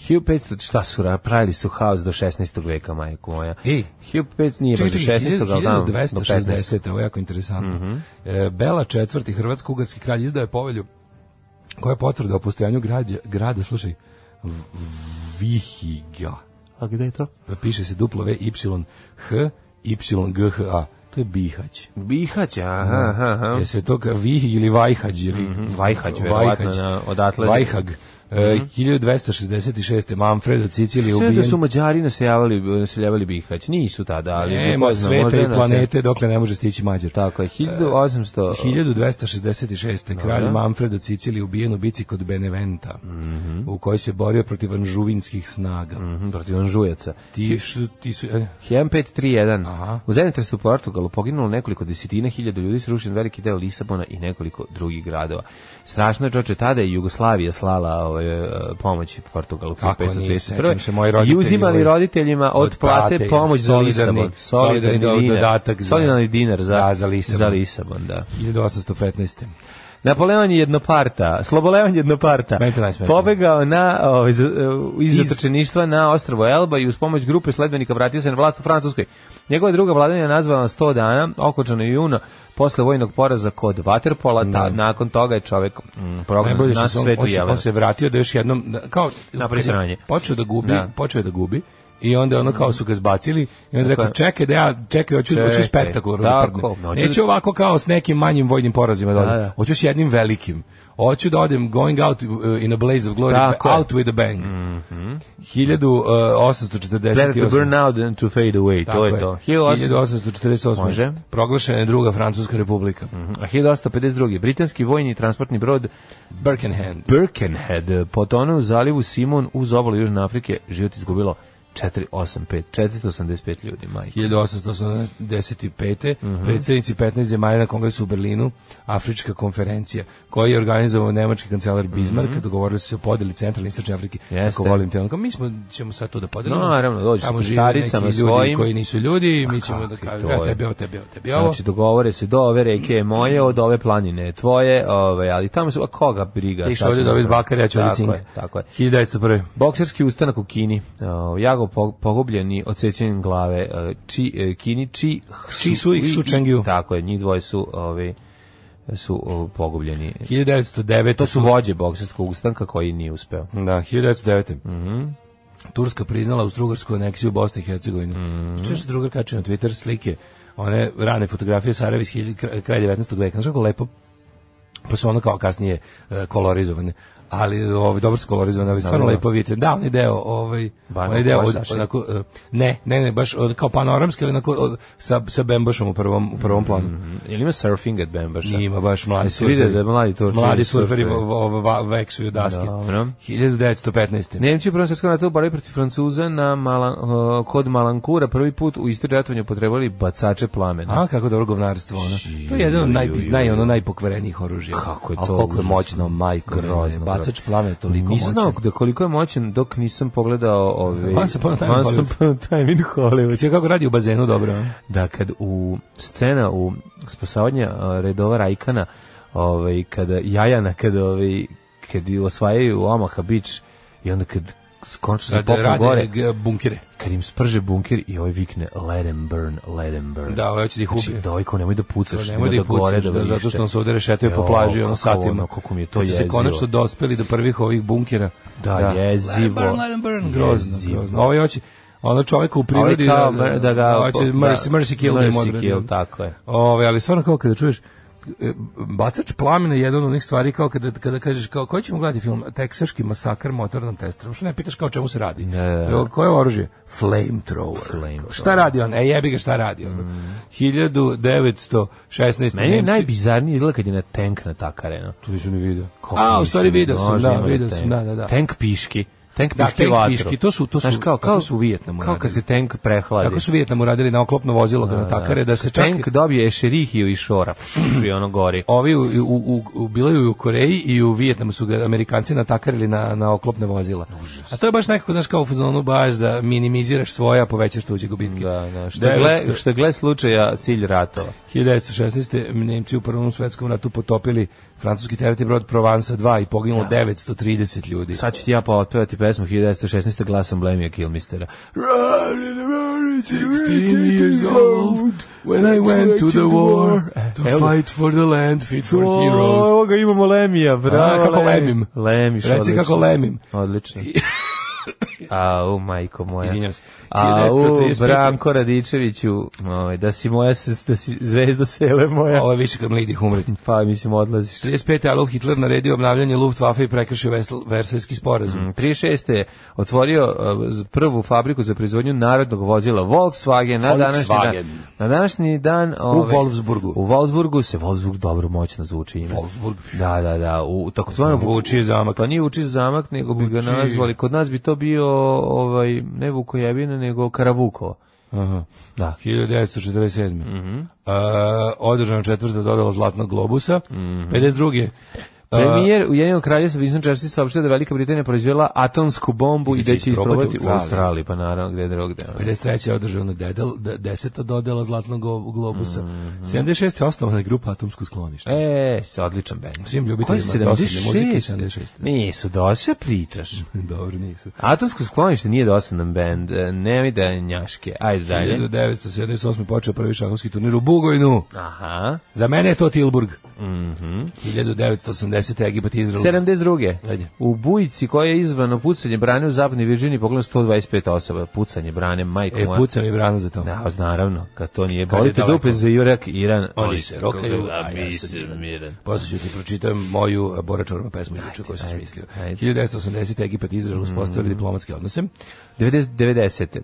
1500, šta su pravili su haos do 16. veka, majko moja. Ej, 1500 nije ček, ček, 16. ali nam, do 15. Ovo je jako interesantno. Mm -hmm. e, Bela IV. hrvatsko-ugarski kralj, izdao je povelju koja je potvrda o postojanju građa, grada, slušaj, Vihiga. A gde je to? Da piše se duplo V, Y, H, Y, G, H, A. To je Bihać. Bihać, aha, da. aha. aha. Je se to Vih ili Vajhađ ili... Mm -hmm. Vajhađ, verovatno, Vajhađ. Na, odatle. Vajhag. Uh -huh. 1266. Manfredo Cicilije ubijen. Sve da su Mađari nasejavali, naseljavali Bihać. Nisu tada, ali... Nema sveta i planete te... dokle ne može stići Mađar. Tako je, 1800... 1266. No, kralj Manfredo Cicilije ubijen u bici kod Beneventa, uh mhm. -huh. u kojoj se borio protiv anžuvinskih snaga. Uh mhm, -huh, protiv anžujaca. Ti, šu, ti su... Eh. 1531. Aha. U zemljotresu u Portugalu poginulo nekoliko desetina hiljada ljudi, srušen veliki deo Lisabona i nekoliko drugih gradova. Strašno je, Čoče, tada je Jugoslavija slala ove ovaj, davalo je e, pomoć Portugalu 531. I uzimali roditeljima od plate, pomoć za Lisabon. Solidarni, solidarni dodatak za, solidarni dinar za, da, za Za Lisabon da. 1815. Napoleon je jednoparta, Slobolevan je jednoparta. Pobegao na ovaj eh, iz zatočeništva na ostrvo Elba i uz pomoć grupe sledbenika vratio se na vlast u Francuskoj. Njegova druga vladavina nazvana 100 dana, okončana juna posle vojnog poraza kod Waterpola, mm. nakon toga je čovek mm, prognan na svetu On se vratio da još jednom, da, kao, na prisranje. Počeo da gubi, da. počeo da gubi i onda ono kao su ga zbacili i onda dakle, rekao čekaj da ja čekaj hoću čekaj, hoću spektakl da neću ovako kao s nekim manjim vojnim porazima da, da. da. hoću s jednim velikim hoću da odem going out uh, in a blaze of glory Tako. out with a bang mm 1848 Better burn out than to fade away Tako to je, je to 1848 Može. proglašena je druga francuska republika mm a 1852 britanski vojni transportni brod Birkenhead Birkenhead eh, potonuo u zalivu Simon uz obalu Južne Afrike život izgubilo 485, 485 ljudi, majke. 1885. Mm -hmm. Predsednici 15 zemalja na kongresu u Berlinu, Afrička konferencija, koju je organizovao nemački kancelar Bismarck, mm -hmm. dogovorili su se o podeli centralne i istočne Afrike. Jeste. Tako volim te. Onako, mi smo, ćemo sad to da podelimo. No, naravno, dođu sa staricama svojim. koji nisu ljudi, A mi ćemo da kažemo, ja tebe ovo, tebi ovo, tebi ovo. Znači, dogovore se do ove reke moje, od ove planine tvoje, ovaj ali tamo su, a koga briga? sa što ovdje David Bakar, ja ću Tako je, tako je. 1901. Bokserski ustanak u Kini. Uh, Jago pogubljeni od odsećanjem glave či, e, e, Kini Či, či su ih su Čengiju. Tako je, njih dvoje su ovi su pogubljeni. 1909. To su vođe bokserskog ustanka koji nije uspeo. Da, 1909. Mhm. Mm Turska priznala Austrougarsku aneksiju Bosne i Hercegovine. Mm -hmm. Češ drugar kače na Twitter slike one rane fotografije Sarajevo iz kraja 19. veka. Znaš kako lepo pa su ono kao kasnije e, kolorizovane ali ovaj dobro skolorizovano, ali stvarno lepo vidite. Da, onaj deo, ovaj Bano, onaj deo od, onako e, ne, ne, ne, baš od, kao panoramski, ali onako od, sa sa bembašom u prvom u prvom planu. Mm -hmm. Ili ima surfing at bembaša? Ima baš mladi surferi. Vide da mladi to mladi surferi veksuju daske. Dobro. 1915. Nemci u Prvom svetskom ratu borili protiv Francuza na mala, kod Malankura prvi put u istoriji ratovanja potrebovali bacače plamena. A kako dobro govnarstvo ono. To je jedno od naj naj ono najpokvarenijih oružja. Kako je to? A koliko je moćno, majko, grozno bacač plamena toliko moćan. Nisam znao da koliko je moćan dok nisam pogledao ove Once upon a time in Hollywood. Sve kako radi u bazenu, dobro. Da, kad u scena u spasavanja redova Rajkana, ovaj, kada Jajana, kada, ovaj, kad osvajaju Omaha Beach, i onda kad končno se popnu gore. bunkire. Kad im sprže bunkir i ovaj vikne let em burn, let em burn. Da, ovaj će da ih znači, ubije. Znači, dojko, nemoj da pucaš, da, nemoj, da, da pucaš, gore da, da zato što on se ovde rešetuje po plaži, ono satima. Ono, kako mi je to jezivo. se konačno dospeli do prvih ovih bunkira. Da, da. jezivo. Let em burn, let em burn, grozno, jezivo. grozno. Ovo ovaj je oči, ovaj ono čovjeka u prirodi ovaj kao, da, da, da, da, da, da, da, da, da, da, da, da, da, da, E, bacač plamena je jedan od onih stvari kao kada, kada kažeš kao koji ćemo gledati film teksaški masakr motornom testerom što ne pitaš kao čemu se radi ne. koje oružje flame thrower šta radi on e jebi ga šta radi on mm. 1916 meni je najbizarniji izgled kad je na tank natakareno tu nisam ni video a u stvari video sam da video sam da da da tank piški Tank da, miški, tank miški to su to su kao kao su Vijetnamu. Kao kad se tank prehladi. Kako su Vijetnamu radili na oklopno vozilo da natakare da, da. da se čak... tank dobije ešerihiju i šora i ono gori. Ovi u, u, u, bilo u Koreji i u Vijetnamu su ga Amerikanci takarili na na oklopne vozila. Užas. A to je baš nekako znaš kao u baš da minimiziraš svoja, povećaš tuđe gubitke. Da, da, što gle što gle slučaja cilj ratova. 1916. Nemci u prvom svetskom ratu potopili francuski teretni brod Provansa 2 i poginulo ja. Da. 930 ljudi. Sad ću ti ja pa otpevati pesmu 1916. glasom Blemija Kilmistera. Right 16 years old when I went to the war eh, to fight for the land fit for heroes. Ovo ga imamo Lemija, bravo. A, kako Lemim. Lemiš, Reci odlično. kako Lemim. Odlično. Au, majko moja. Izvinjam se. Au, Branko Radičeviću, ovaj, da si moja, da si zvezda sele moja. Ovo je više kad mlidih umreti. Pa, mislim, odlaziš. 35. Adolf Hitler naredio obnavljanje Luftwaffe i prekršio Versajski sporazum. Mm, 36. je otvorio eh, prvu fabriku za proizvodnju narodnog vozila Volkswagen. Na Volkswagen. Današnji dan, na današnji dan... Ove, u ovaj, Wolfsburgu. U Wolfsburgu se Wolfsburg dobro moćno zvuči ime. Wolfsburg. Da, da, da. U, tako zvano, vuči zamak. Pa nije uči zamak, nego bi ga nazvali. Kod nas bi to to bio ovaj, ne Vukojevina, nego Karavuko. Aha. Da. 1947. Mm -hmm. uh, održana četvrsta dodala Zlatnog globusa. Mm -hmm. 52. Premijer Ujedinjenog kraljevstva Winston Churchill saopštio da Velika Britanija proizvela atomsku bombu i, i da će isprobati u Australiji, pa naravno gde drugog dana. 53. je održavno dedel, deseta dodela Zlatnog globusa. Mm -hmm. 76. je osnovana grupa Atomsko sklonište. E, se odličan band. Svim ljubiteljima dosadne muzike 76. Nisu, dosadne pričaš. Dobro, nisu. Atomsko sklonište nije dosadan band, e, ne mi da njaške. Ajde dalje. 1978. počeo prvi šahovski turnir u Bugojnu. Aha. Za mene je to Tilburg. Mm -hmm. 1980 70. Egipat Izrael. 72. Ajde. U Bujici koja je izvano pucanje brane u zapadnoj Virđini pogledano 125 osoba. Pucanje brane, majko E, pucanje brane za to. Da, naravno, kad to nije. Bolite dupe za Irak, Iran. Oni se rokaju, a mi se miren. Posle ću ti pročitam moju Bora Čorba pesmu juče koju sam smislio. 1980. Egipat Izrael mhm. uspostavili diplomatske odnose. 90.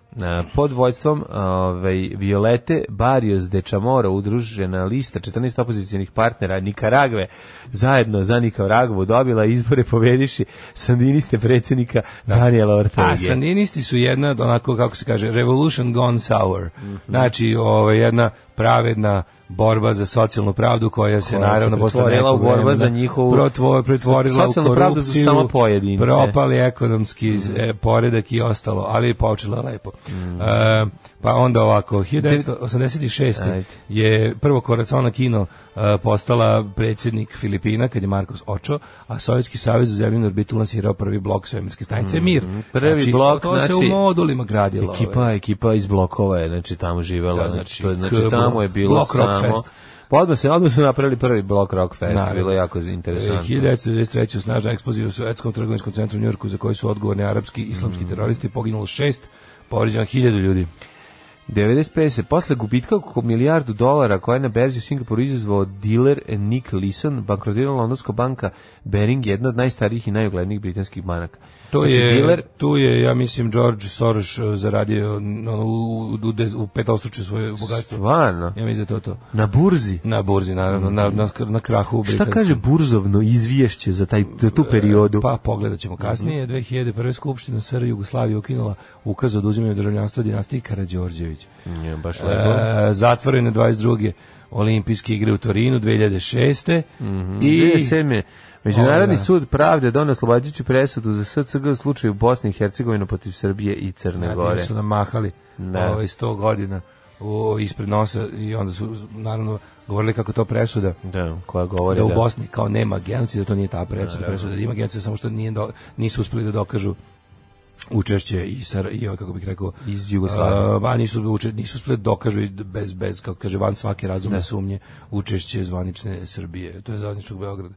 Pod vojstvom ovaj, Violete Barrios de Chamorro udružena lista 14 opozicijenih partnera Nikaragve zajedno za Nikaragvu dobila izbore povediši sandiniste predsjednika da. Daniela Ortega. A sandinisti su jedna onako kako se kaže revolution gone sour. Mm -hmm. Znači, ovaj, jedna pravedna borba za socijalnu pravdu koja se koja naravno se u borba za njihovu protvo, pretvorila u korupciju, za samo pojedince. propali ekonomski mm. poredak i ostalo, ali je počela lepo. Mm. E, Pa onda ovako, 1986. Ajde. je prvo Corazona Kino uh, postala predsjednik Filipina kad je Marcos Očo, a Sovjetski savez u zemljenu orbitu lansirao prvi blok svemirske stanice mm, Mir. Mhm, prvi znači, blok, to znači, se u znači, modulima gradilo. Ekipa, ove. Ovaj. ekipa iz blokova je, znači tamo živela, da, znači, znači to, znači tamo je bilo blok, samo... Pa odmah se, odmah su napravili prvi blok Rock Fest, Naravno. bilo je jako interesantno. 1993. snažna eksplozija u Svetskom trgovinskom centru u Njurku za koji su odgovorni arapski islamski mm. teroristi, poginulo šest, povređeno hiljadu ljudi. 95 se posle gubitka oko milijardu dolara koja je na berzi u Singapuru izazvao dealer Nick Leeson, bankrotirala londonska banka Bering, jedna od najstarijih i najuglednijih britanskih banaka. To znači, je, dealer, tu je, ja mislim, George Soros eh, zaradio no, u, u, u petostručju svoje bogatstvo. Stvarno? Ja mislim da to to. Na burzi? Na burzi, naravno, mm. na, na, na krahu. Šta kaže burzovno izvješće za taj, tu eh, periodu? Pa, pogledat ćemo kasnije. Mm. 2001. skupština SR Jugoslavije ukinula ukaz o oduzimanju državljanstva dinastiji Karadžorđević. Mm, baš e, zatvorene 22. olimpijske igre u Torinu 2006. Mm -hmm. I... 2007. Međunarodni Ola. Da. sud pravde donio oslobađajuću presudu za SCG u slučaju Bosne i Hercegovine protiv Srbije i Crne Gore. Zatim su nam mahali ne. Da. ovaj, 100 godina o, ispred nosa i onda su naravno govorili kako to presuda da, koja govori da, u da. Bosni kao nema genocida, to nije ta presuda, da, presuda da ima genocida, samo što nije do, nisu uspeli da dokažu učešće i sar i ovaj, kako bih rekao iz Jugoslavije. Uh, nisu uče, nisu splet dokažu bez bez kako kaže van svake razumne da. sumnje učešće zvanične Srbije. To je zvaničnog Beograda.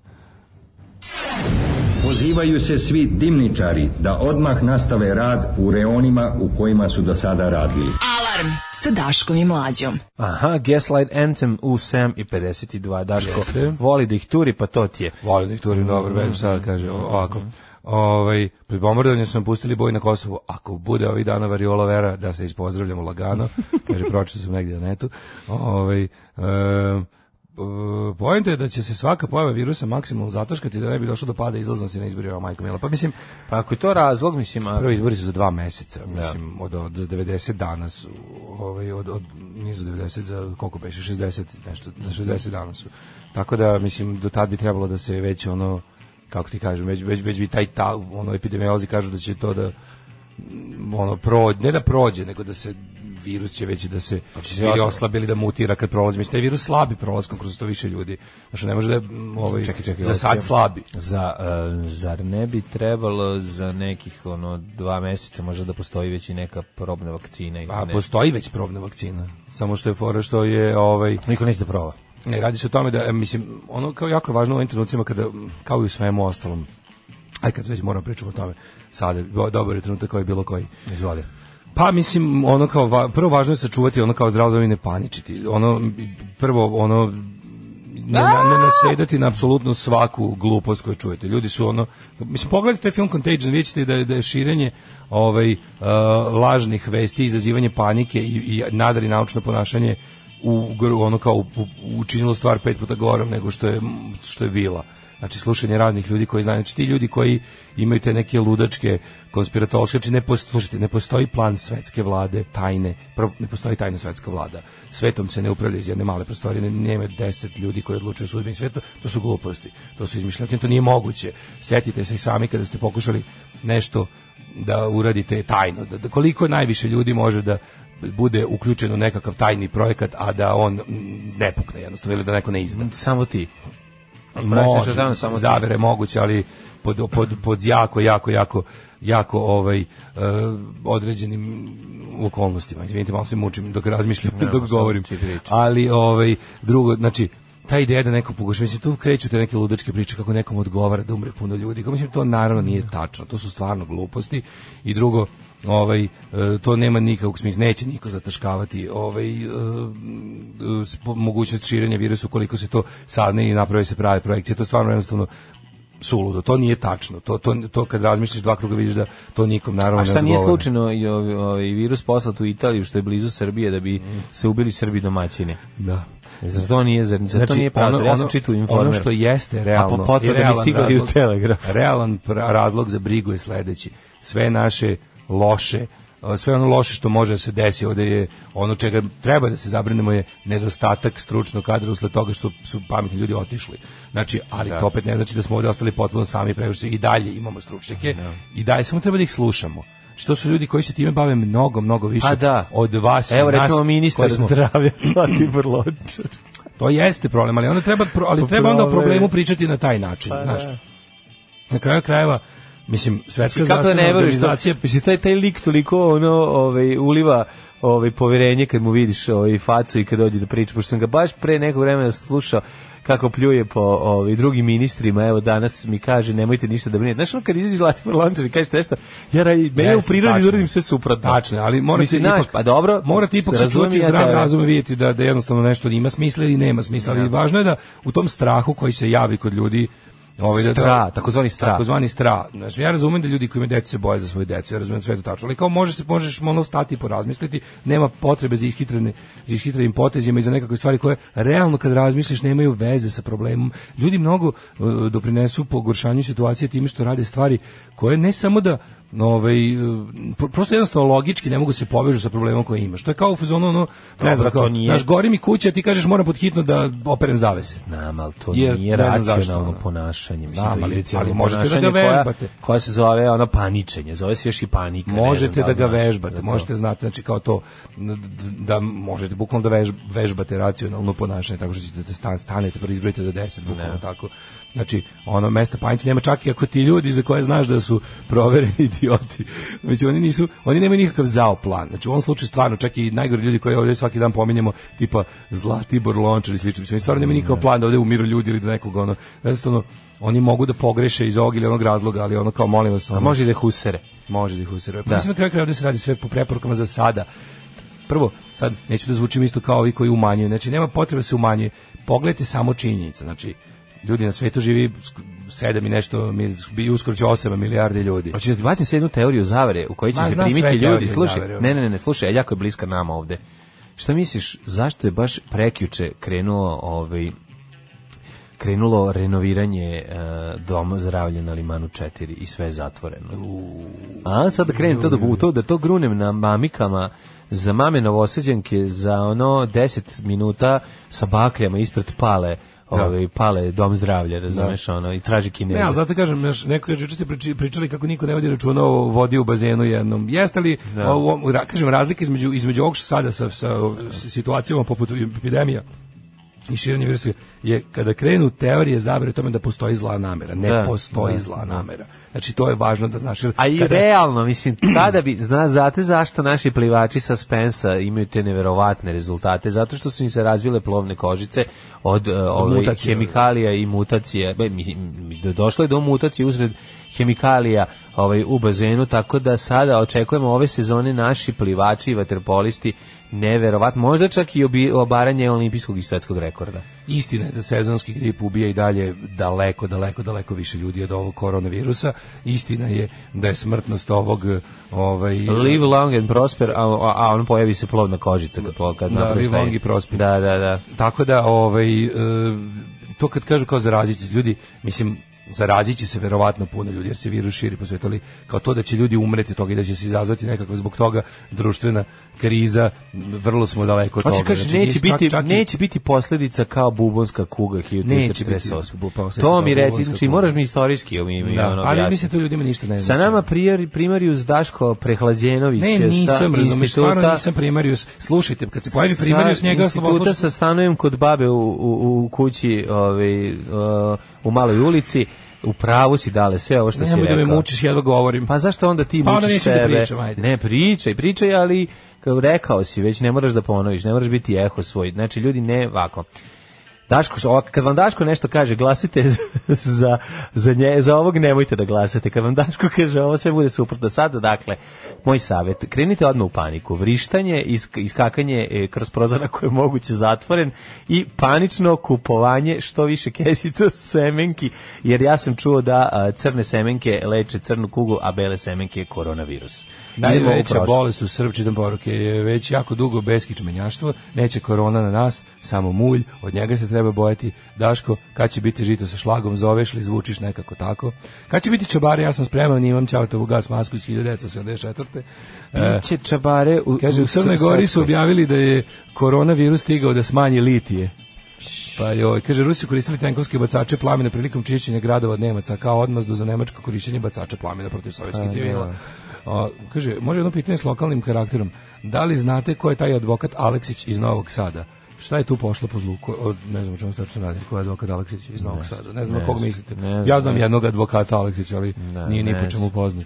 Pozivaju se svi dimničari da odmah nastave rad u reonima u kojima su do sada radili. Alarm sa Daškom i Mlađom. Aha, Gaslight Anthem u 7 i 52. Daško Jeste. voli da ih turi, pa to ti je. Voli da ih turi, mhm. dobro, mm -hmm. sad kaže ovako. Mm -hmm. Ovaj pred bombardovanjem smo pustili boj na Kosovu. Ako bude ovih dana variola vera da se ispozdravljamo lagano, kaže pročitao sam negde na netu. Ovaj um, uh, poenta je da će se svaka pojava virusa maksimalno zataškati da ne bi došlo do pada izlaznosti na izborima Majka Mila. Pa mislim, pa ako je to razlog, mislim, a... prvi izbori su za dva meseca, da. mislim, da. od, od 90 danas, ovaj od od nisu 90 za koliko beše 60 nešto, za 60 dana su. Tako da mislim do tad bi trebalo da se već ono kako ti kažem, već već već bi taj ta, ono epidemiolozi kažu da će to da ono prođe, ne da prođe, nego da se virus će već da se pa ili oslabili da mutira kad prolazi. Mislim, taj virus slabi prolaskom kroz to više ljudi. Znači, ne može da ovaj, čekaj, čekaj, za sad slabi. Za, uh, zar ne bi trebalo za nekih ono, dva meseca možda da postoji već i neka probna vakcina? Ili A, pa, ne? postoji već probna vakcina. Samo što je fora što je... Ovaj, Niko neće da proba. Ne, radi se o tome da, mislim, ono kao jako važno u ovim trenucima kada, kao i u svemu ostalom, aj kad već moram pričati o tome, sada, dobar trenutak koji je bilo koji. Izvoli. Pa mislim ono kao va, prvo važno je sačuvati ono kao zdravo i ne paničiti. Ono prvo ono ne, ne nasedati na apsolutno svaku glupost koju čujete. Ljudi su ono mislim pogledajte film Contagion, vidite da je, da je širenje ovaj uh, lažnih vesti, izazivanje panike i, i nadari naučno ponašanje u ono kao u, u, učinilo stvar pet puta gorom nego što je što je bila znači slušanje raznih ljudi koji znaju, znači ti ljudi koji imaju te neke ludačke konspiratološke, znači ne, poslušajte, ne postoji plan svetske vlade, tajne, ne postoji tajna svetska vlada, svetom se ne upravlja iz jedne male prostorije, ne, nema deset ljudi koji odlučuju sudbini sveta, to su gluposti, to su izmišljotine, to nije moguće, setite se i sami kada ste pokušali nešto da uradite tajno, da, da koliko najviše ljudi može da bude uključen u nekakav tajni projekat, a da on ne pukne jednostavno ili da neko ne izda. Samo ti. Da Može, dan, samo zavere moguće, ali pod, pod, pod jako, jako, jako jako ovaj uh, određenim okolnostima. Izvinite, malo se mučim dok razmišljam, dok govorim. Ali ovaj drugo, znači ta ideja da neko poguši, mislim, tu kreću te neke ludačke priče kako nekom odgovara da umre puno ljudi, kako mislim, to naravno nije tačno, to su stvarno gluposti i drugo, ovaj e, to nema nikakog smisla neće niko zataškavati ovaj e, mogućnost širenja virusa koliko se to sazna i naprave se prave projekcije to stvarno jednostavno suludo. To nije tačno. To, to, to kad razmišljaš dva kruga vidiš da to nikom naravno ne A šta ne nije slučajno i ovaj virus poslat u Italiju što je blizu Srbije da bi se ubili Srbi domaćini? Da. Zar to nije, zar, zar znači, nije prazor? Ono, ja sam čitao informer. Ono što jeste realno, a po potvrde mi stigao i u telegraf. Realan razlog za brigu je sledeći. Sve naše loše, sve ono loše što može da se desi ovde je ono čega treba da se zabrinemo je nedostatak stručnog kadra usled toga što su, su pametni ljudi otišli. Znači, ali da. to opet ne znači da smo ovde ostali potpuno sami, previše i dalje imamo stručnjake da. i dalje samo treba da ih slušamo što su ljudi koji se time bave mnogo, mnogo više pa da. od vas. Evo nas, recimo ministar smo... zdravlja Zlatibor Lončar. To jeste problem, ali onda treba, ali treba onda o problemu pričati na taj način. Pa, znaš. Da. Na kraju krajeva, Mislim, svetska zastava da zdravstvena da organizacija... Mislim, taj, taj lik toliko ono, ovaj, uliva ovaj, poverenje kad mu vidiš ovaj, facu i kad dođe da priča, pošto sam ga baš pre nekog vremena slušao kako pljuje po ovaj, drugim ministrima, evo danas mi kaže nemojte ništa da brinete. Znaš ono kad izađe Zlatibor Lončar i kažete nešto, ja radi, me u prirodi da uradim sve suprotno. Tačno, ali mora ti ipak, pa dobro, mora ti ipak se čuti ja zdrav razum i vidjeti da, da jednostavno nešto ima smisla ili nema smisla, ali važno je da u tom strahu koji se javi kod ljudi ovaj da, da, stra, takozvani stra. Takozvani stra. Znači ja razumem da ljudi koji imaju decu se boje za svoje decu, ja razumem da sve to tačno, ali kao može se možeš malo stati i porazmisliti, nema potrebe za ishitrene za ishitrenim potezima i za nekakve stvari koje realno kad razmisliš nemaju veze sa problemom. Ljudi mnogo e, doprinesu pogoršanju situacije time što rade stvari koje ne samo da ovaj e, prosto jednostavno logički ne mogu se povežu sa problemom koji ima. Što je kao u fazonu ono, ne znam, kao, nije... naš gori mi kuća, ti kažeš moram pod hitno da operem zavese. Na, al to Jer, nije racionalno ponašanje, mislim znam, to ali, ali možete da ga vežbate. Koja, koja, se zove ono paničenje, zove se još i panika. Možete znam, da, da, ga vežbate, da možete da znate, znači kao to da možete bukvalno da vežb, vežbate racionalno ponašanje, tako što ćete stan, stanete, pa izbrojite do 10, bukvalno tako. Znači, ono mesta panice nema čak i ako ti ljudi za koje znaš da su provereni idioti. Znači, oni nisu, oni nemaju nikakav zao plan. Znači, u ovom slučaju stvarno, čak i najgori ljudi koje ovdje svaki dan pominjemo, tipa Zlatibor Lončar i slično, oni stvarno nemaju nikakav plan da ovdje umiru ljudi ili da nekog, ono, jednostavno, oni mogu da pogreše iz ovog ili onog razloga, ali ono kao, molim vas, ono, A da može da husere. Može da husere. Pa, da. mislim, na kraju kraja ovdje se radi sve po preporukama za sada. Prvo, sad neću da zvučim isto kao ovi koji umanjuju. Znači, nema potrebe da se umanjuje. Pogledajte samo činjenice. Znači, ljudi na svetu živi sedam i nešto, mi uskoro će 8 milijardi ljudi. Hoćeš da bacim se jednu teoriju zavere u kojoj će se primiti ljudi, slušaj, zavere, ne, ne, ne, slušaj, jako je bliska nama ovde. Šta misliš, zašto je baš prekjuče krenuo ovaj, krenulo renoviranje uh, doma zdravlja na Limanu 4 i sve je zatvoreno. A sad da krenem to da, to, da to grunem na mamikama za mame novoseđanke za ono 10 minuta sa bakljama ispred pale Da. ovaj pale dom zdravlja, razumeš, da. ono i traži kineze. Ne, ali zato kažem, znaš, neko je juče pričali kako niko ne vodi računa o vodi u bazenu jednom. Jeste li da. O, o, kažem razlika između između ovog što sada sa sa situacijama poput epidemija i širenje virusa je kada krenu teorije zavere tome da postoji zla namera. Ne da, postoji da, zla da. namera. Znači to je važno da znaš. A i kada... realno, mislim, kada bi, zna, zate zašto naši plivači sa Spensa imaju te neverovatne rezultate? Zato što su im se razvile plovne kožice od uh, e, ove, ovaj, hemikalija i mutacije. Be, došlo je do mutacije uzred hemikalija ovaj u bazenu tako da sada očekujemo ove sezone naši plivači i vaterpolisti neverovatno, možda čak i obi, obaranje olimpijskog i svetskog rekorda. Istina je da sezonski grip ubija i dalje daleko, daleko, daleko više ljudi od ovog koronavirusa. Istina je da je smrtnost ovog ovaj Live long and prosper, a, a, a on pojavi se plovna kožica kad kad da, live long i prosper. Da, da, da. Tako da ovaj e, to kad kažu kao zarazići ljudi, mislim zarazit će se verovatno puno ljudi jer se virus širi po svetu, ali kao to da će ljudi umreti toga i da će se izazvati nekakva zbog toga društvena kriza, vrlo smo daleko od toga. Kaži, znači, neće, biti, čak, neće biti posledica kao bubonska kuga 1348. To mi reci, znači moraš mi istorijski mi, mi da, ono Ali mislim da to ljudima ništa ne znači. Sa nama prior, primarius Daško Prehlađenović ne, nisam, sa instituta. stvarno nisam primarius. Slušajte, kad se pojavi primarius njega... Instituta sa stanujem kod babe u, u, u kući ovaj, uh, u maloj ulici u pravu si dale sve ovo što ne, si rekao. Nemoj da me mučiš, jedva govorim. Pa zašto onda ti pa mučiš onda sebe? Da Ne, pričaj, pričaj, ali kao rekao si, već ne moraš da ponoviš, ne moraš biti eho svoj. Znači, ljudi, ne ovako. Daško, kad vam Daško nešto kaže, glasite za, za, nje, za ovog, nemojte da glasate. Kad vam Daško kaže, ovo sve bude super do sada, dakle, moj savjet, krenite odmah u paniku. Vrištanje, isk, iskakanje e, kroz prozor ako je moguće zatvoren i panično kupovanje što više kesica semenki, jer ja sam čuo da crne semenke leče crnu kugu, a bele semenke je koronavirus. Najveća bolest u srpčidom da poruke je već jako dugo beskičmenjaštvo, neće korona na nas, samo mulj, od njega se treba bojati. Daško, kad će biti žito sa šlagom, zoveš li, zvučiš nekako tako. Kad će biti čabare, ja sam spreman, imam čautovu gas masku iz 1974. E, Biće čabare u, Kaže, u, u Crnoj Gori su objavili da je koronavirus stigao da smanji litije. Pa joj, kaže, Rusi koristili tenkovske bacače plamena prilikom čišćenja gradova od Nemaca kao odmazdu za nemačko korišćenje bacača plamena protiv sovjetskih civila. Da. A, kaže, može jedno pitanje s lokalnim karakterom. Da li znate ko je taj advokat Aleksić iz Novog Sada? Šta je tu pošlo po zlu? Ko, od, ne znam o čemu tačno radi. Ko je advokat Aleksić iz Novog ne, Sada? Ne znam ne, kog mislite. Ne, ja znam jednog advokata Aleksića, ali nije ni po čemu poznat.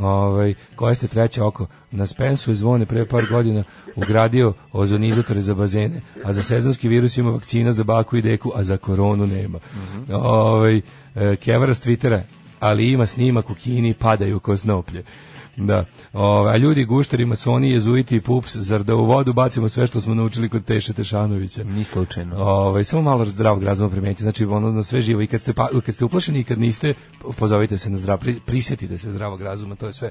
Ovaj koje ste treće oko na Spensu je zvone pre par godina ugradio ozonizatore za bazene, a za sezonski virus ima vakcina za baku i deku, a za koronu nema. Mm -hmm. Ovaj e, Kevara s Twittera, ali ima snimak u Kini padaju ko snoplje. Da. Ove, a ljudi, guštari, masoni, jezuiti i pups, zar da u vodu bacimo sve što smo naučili kod Teše Tešanovića? Ni slučajno. Ovaj samo malo zdrav grazom primeniti, znači ono na sve živo i kad ste, pa, kad ste uplašeni i kad niste, pozovite se na zdrav, prisjetite se zdravog razuma, to je sve.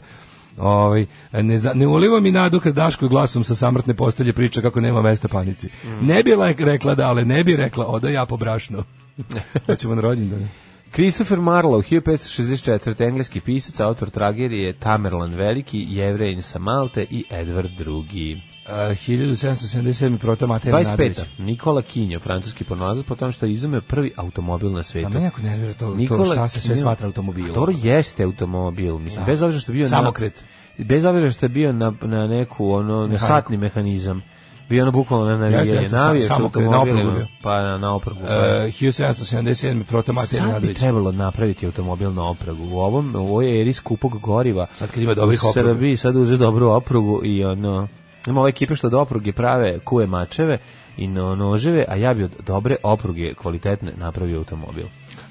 Ovaj ne za, ne uliva mi nadu kad Daško glasom sa samrtne postelje priča kako nema mesta panici. Mm. Ne bi rekla da, ali ne bi rekla oda ja po brašno. Hoćemo na rođendan. Christopher Marlowe, 1564. engleski pisac, autor tragedije Tamerlan Veliki, Jevrejn sa Malte i Edward II. Uh, 1777. prota Matej 25. Nikola Kinjo, francuski pronalazac, po tom što je izumeo prvi automobil na pa svetu. Da, jako nervira to, Nikola, to šta se sve smatra automobilom. Dobro jeste automobil, mislim, da. bez obzira što je bio Samokret. na... Bez obzira što je bio na, na neku, ono, na satni mehanizam bio ono bukvalno na navijanje. Jeste, navije, samo kad na oprugu bio. Pa da, na, na oprgu. Uh, 1777. Prota Matija Nadvić. Sad bi trebalo napraviti automobil na opragu. U ovom, u ovoj eri skupog goriva. Sad kad ima dobrih opruga. Srbiji sad uze dobru oprugu i ono... Ima ove ekipe što do opruge prave kuje mačeve i noževe, a ja bi od dobre opruge kvalitetne napravio automobil.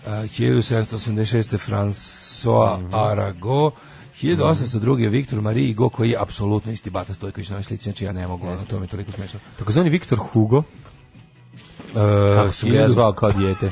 E, uh, 1786. François mm -hmm. Arago 1802. Viktor Mariji Go, koji je apsolutno isti Bata Stojković na ovoj slici, znači ja ne mogu, ono, to mi je toliko smešno. Takozvani Viktor Hugo, Uh, Kako sam ga ja zvao kao dijete?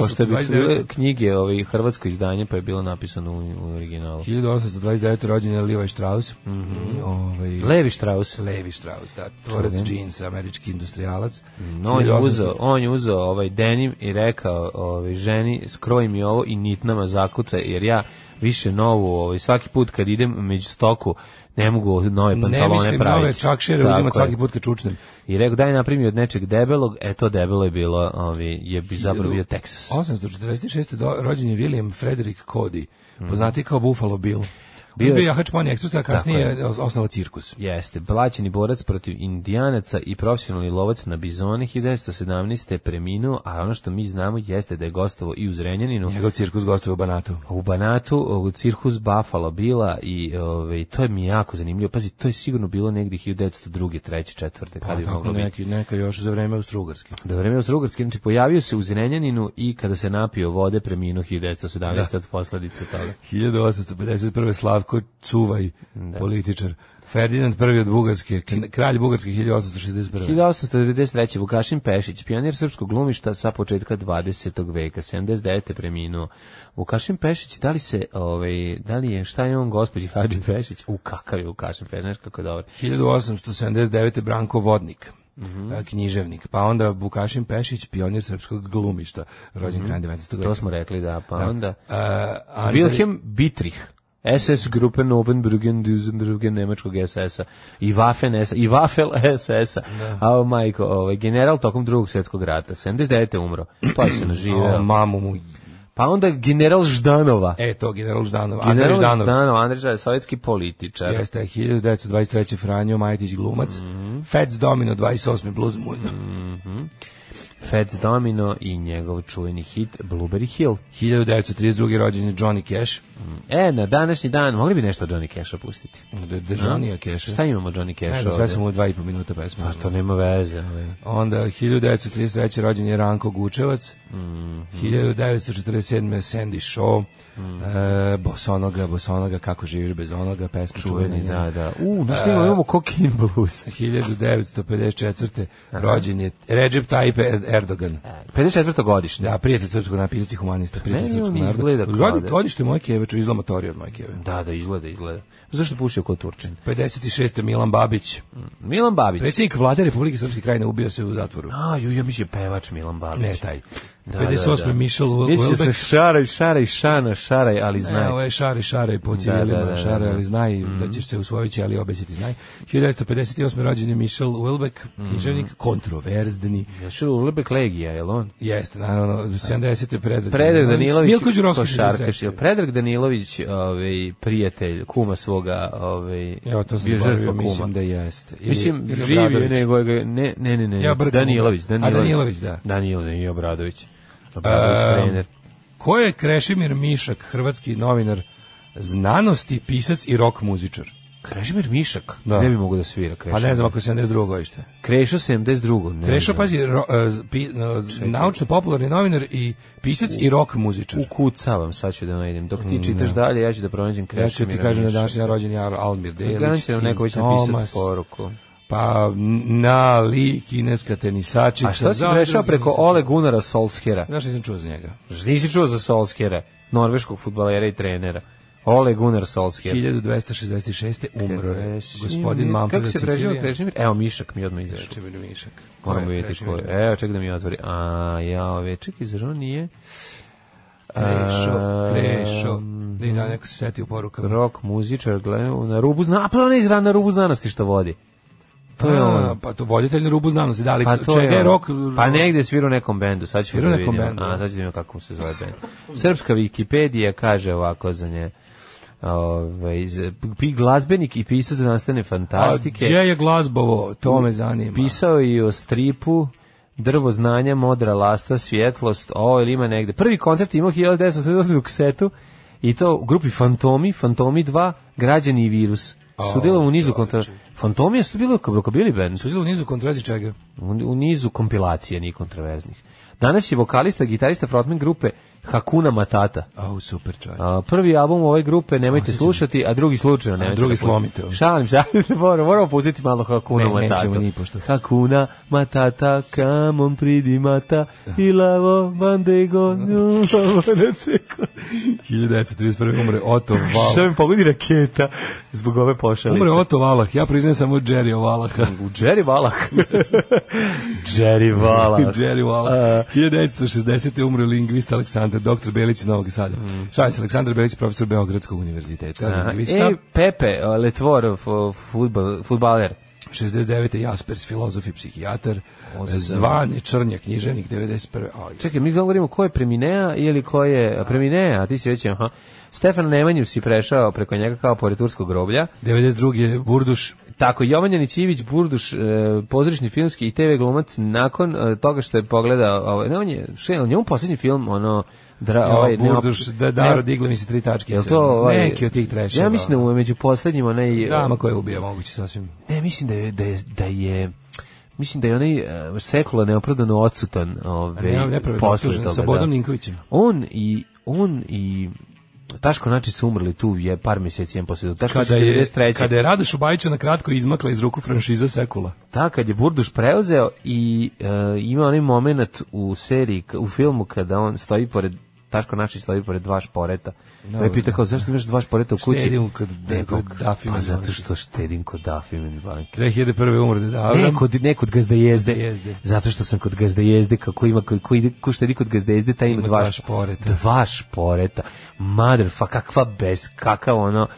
Pošto bi su knjige ovaj, hrvatsko izdanje, pa je bilo napisano u, u originalu. 1829. rođen je Levi Strauss. Mm -hmm. ovaj, Levi Strauss. Levi Strauss, da. Tvorac džins, američki industrijalac. Mm, on, je uzeo, on je uzeo ovaj denim i rekao ovaj, ženi, skroj mi ovo i nitnama zakuca, jer ja više novu, ovaj, svaki put kad idem među stoku, ne mogu nove pantalone praviti. Ne mislim nove čakšere uzimati svaki put kad čučnem. I rekao daj naprimi od nečeg debelog, e to debelo je bilo, ovi, je bi zapravo bio Texas. 846. Do, rođen je William Frederick Cody, poznati kao Buffalo Bill. Bio je jahač Pony Expressa, kasnije je osnovao cirkus. Jeste, plaćeni borac protiv indijanaca i profesionalni lovac na bizonih 1917. preminuo, a ono što mi znamo jeste da je gostovo i u Zrenjaninu. Njegov cirkus gostovo u Banatu. U Banatu, u cirkus Buffalo bila i ove, ovaj, to je mi jako zanimljivo. Pazi, to je sigurno bilo negdje 1902. 3. 4. Pa, kad je moglo neki, biti. Neka još za vreme Austrugarske. Da vreme Austrugarske, znači pojavio se u Zrenjaninu i kada se napio vode preminuo 1917. Da. od posledice toga. 1851. Slav Slavko Cuvaj, da. političar. Ferdinand I od Bugarske, kralj Bugarske 1861. 1893. Vukašin Pešić, pionir srpskog glumišta sa početka 20. veka, 79. preminuo. Vukašin Pešić, da li se, ovaj, da li je, šta je on gospođi Hadži Pešić? U, kakav je Vukašin Pešić, znaš kako je dobro. 1879. Branko Vodnik. Mm -hmm. književnik. Pa onda Vukašin Pešić, pionir srpskog glumišta, rođen mm -hmm. krajem 19. To smo rekli, da, pa da. onda... Uh, Wilhelm Bitrich. SS Gruppe Novenbrücken, Düsenbrücken, nemačkog SS-a, i Waffen SS, i Waffel SS-a, da. a o majko, ovaj, general tokom drugog svetskog rata, 79. umro, pa se naživeo. mamu mu pa onda general Ždanova. E to, general Ždanova. General Ždanov. Ždanov, Andrej je sovjetski političar. Jeste, 1923. Franjo Majetić glumac. Mm -hmm. Fats Domino, 28. Blues Moon. Mm -hmm. Fats Domino i njegov čuveni hit Blueberry Hill. 1932. rođen je Johnny Cash. E, na današnji dan, mogli bi nešto Johnny Cash opustiti? Da, da Johnny Cash. Šta imamo Johnny Cash? a da sve smo u dva i po minuta pesma. Pa to nema veze. Ali. Onda, 1933. rođen je Ranko Gučevac, mm -hmm. 1947. Sandy Shaw, mm. e, Bosonoga, Bosonoga, kako živiš bez onoga, pesma čuveni. da, da. U, mi što e, imamo, imamo Cocaine Blues. 1954. rođen je Recep Tayyip er-, Erdogan. 54. E, godišnje. Da, prijatelj srpskog napisaca i humanista. Prijatelj srpskog naroda. Da- godište moje kjeve, čoveče, znači, izgleda motori od moje Da, da, izgleda, izgleda. Zašto pušio kod Turčin? 56. Milan Babić. Mm, Milan Babić. Predsjednik vlade Republike Srpske krajine ubio se u zatvoru. A, ju, ja mislim da pevač Milan Babić. Ne, taj. Da, 58. Da, da. Mišel Uelbeck. Da šaraj, šaraj, šana, šaraj, ali znaj. E, ovo je šaraj, šaraj, po civilima, da, da, da, da, da šaraj, ali znaj, mm -hmm. da mhm. ćeš se usvojiti, ali obećati znaj. 1958. rođen je Mišel Uelbeck, mhm. književnik, mm -hmm. kontroverzni. Mišel Uelbeck legija, je on? Jeste, naravno, 70. Predrag, Predrag Danilović, Milko Đurovski, košarkaš, je Predrag Danilović, ovaj, prijatelj, kuma svoga, ovaj, Evo, to sam bio žrtva kuma. Mislim da jeste. Ili, mislim, živi, nego, ne, ne, ne, ne, ja, Danilović, Danilović. A Danilović, da. Danilović, Danilović, Danilović, Danilović, Danilović, Danilović, Danilović, Obradović pa Ko je Krešimir Mišak, hrvatski novinar, znanosti, pisac i rock muzičar? Krešimir Mišak, da. ne bi mogo da svira Krešimir? Pa ne znam ako je 72. godište. Krešo 72. Ne Krešo, pazi, ro, e, pi, naučno-popularni novinar i pisac u, i rock muzičar. Ukucavam, sad ću da najdem. Dok ti mm, čitaš ne. Da. dalje, ja ću da pronađem Krešimira Mišaka. Ja ću ti kažem da danas je narođen Almir Delić. Garantiram neko već napisati poruku. Pa na li kineska tenisačica. A šta si prešao preko Ole Gunara Solskjera? Znaš nisam čuo za njega. Nisi čuo za Solskjera, norveškog futbalera i trenera. Ole Gunnar Solskjaer. 1266. umro je gospodin Manfred Kako se preziva Krešimir? Evo Mišak mi odmah izašao. Krešimir da Mišak. Moramo da, vidjeti ko da je. Evo, ček da mi otvori. A, ja, ove, ček, izašao nije. Krešo, Krešo. Da i da neko se seti u porukama. Rock, muzičar, gledamo, na rubu zna, a pa ona izra na rubu znanosti što vodi. To je ono. Pa to voditelj na rubu znanosti, da li pa to čega je, rok? Pa negde svirao nekom bendu, sad ću da vidim. Bendu. A, da. sad ću da kako se zove bend. Srpska Wikipedija kaže ovako za nje. Ove, glazbenik i pisac za nastane fantastike. A gdje je glazbovo? To me zanima. Pisao i o stripu drvo znanja, modra lasta, svjetlost, o, ili ima negde. Prvi koncert imao 1978. u kasetu i to u grupi Fantomi, Fantomi 2, Građani i virus. Sudjelo u nizu kontra... Fantomi je sudjelo kao bili band. Sudjelo u nizu kontrazi čega? U, u nizu kompilacije, ni kontraverznih. Danas je vokalista, gitarista frontman grupe Hakuna Matata. Au, oh, super čovjek. A, prvi album ove grupe nemojte oh, slušati, a drugi slučajno nemojte. A drugi slomite. Šalim se, moramo, moramo pustiti malo Hakuna ne, Matata. Nećemo ni pošto. Hakuna Matata, kamon pridi mata, i lavo bandego, njubavo na ceko. 1931. umre Otto Valah. Što mi pogodi raketa zbog ove pošalice? Umre Otto Valah, ja priznajem samo Jerry Valaha. U Jerry Valah. Jerry Valah. Jerry Valah. 1960. umre lingvist Aleksandar Da doktor Belić iz Novog Sada. Mm. Šalim se, Aleksandar Belić, profesor Beogradskog univerziteta. Aha, da. da, e, Pepe, e, Letvor, futbal, futbaler. 69. Jaspers, filozof i psihijatar, zvani Črnja, književnik 91. Aj. Čekaj, mi govorimo ko je Preminea ili ko je Preminea, a ti si već, aha. Stefan Nemanju si prešao preko njega kao pored turskog groblja. 92. Burduš. Tako, Jovanjan Ićivić, Burduš, eh, filmski i TV glumac, nakon e, toga što je pogledao, ovaj, ne, on je, še, on njemu poslednji film, ono, dra, ja, ovaj burduš, da daro digle mi se tri tačke. Jel to ovaj, neki od tih treša? Ja mislim da mu među poslednjima onaj dama ovaj, koja ubija moguće sasvim. Ne, mislim da je da je, da je mislim da je onaj uh, Sekula neopravdano odsutan, ovaj ne, ne, ne, posle toga. Sa da. Bodom Ninkovićem. On i on i Taško znači su umrli tu je par mjeseci jedan poslije. Taško kada je, kada je Radoš Ubajiću na kratko izmakla iz ruku franšiza Sekula. Da, kad je Burduš preuzeo i e, ima onaj moment u seriji, u filmu kada on stoji pored Taško Našić stoji pored dva šporeta. No, pa je pitao kao, zašto imaš dva šporeta u kući? Štedim kod Dafi. Pa zato što štedim kod Dafi meni banke. 2001. umro da. Ne, kod, ne kod gazda jezde. jezde. Zato što sam kod gazda jezde, kako ima, ko, ide, ko štedi kod gazda jezde, taj ima, ima dva, dva šporeta. Dva šporeta. Motherfuck, kakva bez, kakav ono,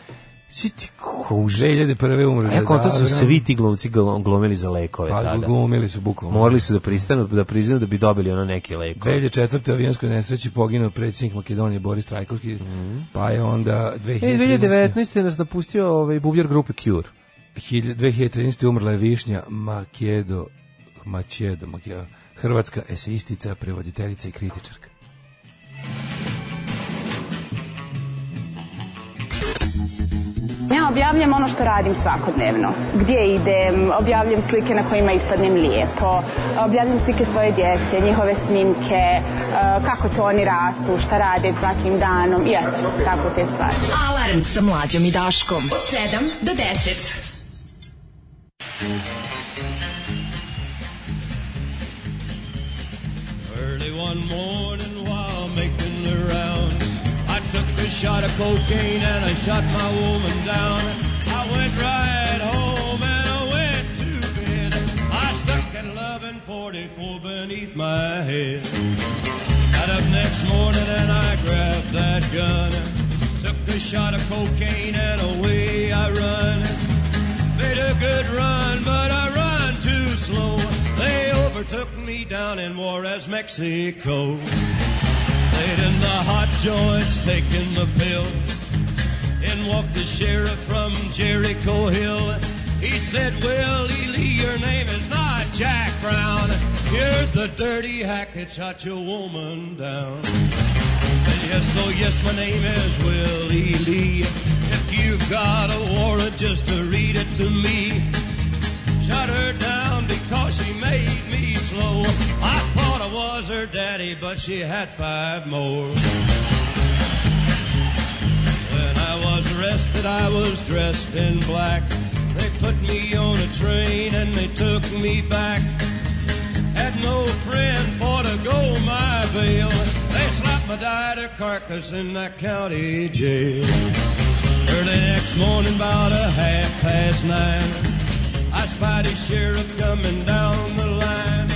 Svi ti kužiš. 2001. umre. Eko, to su da, svi ti glumci glumili za lekove pa, tada. glumili su bukvalno. Morali su da pristanu, da priznaju da bi dobili ono neki lekove. 2004. u avijanskoj nesreći poginuo predsjednik Makedonije Boris Trajkovski, mm. pa je onda 2013. 2019. E, nas napustio ovaj bubjar grupe Cure. 2013. umrla je Višnja Makedo, Makedo, Makedo, Hrvatska eseistica, prevoditeljica i kritičarka. Ja objavljam ono što radim svakodnevno. Gdje idem, objavljam slike na kojima ispadnem lijepo, objavljam slike svoje djece, njihove snimke, e, kako to oni rastu, šta rade svakim danom i eto, tako te stvari. Alarm sa mlađom i Daškom 7 do 10. Early one morning while making the round a shot of cocaine and I shot my woman down. I went right home and I went to bed. I stuck at 1144 beneath my head. Got up next morning and I grabbed that gun. Took a shot of cocaine and away I run. Made a good run, but I run too slow. They overtook me down in Juarez, Mexico. They didn't Joyce taking the pill. and walked the sheriff from Jericho Hill. He said, Well, Ely, your name is not Jack Brown. You're the dirty hack that shot your woman down. And yes, oh yes, my name is Will Ely. If you've got a warrant, just to read it to me. Shut her down because she made me slow. I thought I was her daddy, but she had five more was arrested, I was dressed in black. They put me on a train and they took me back. Had no friend for to go my bail. They slapped my died carcass in that county jail. Early next morning, about a half past nine, I spied a sheriff coming down the line.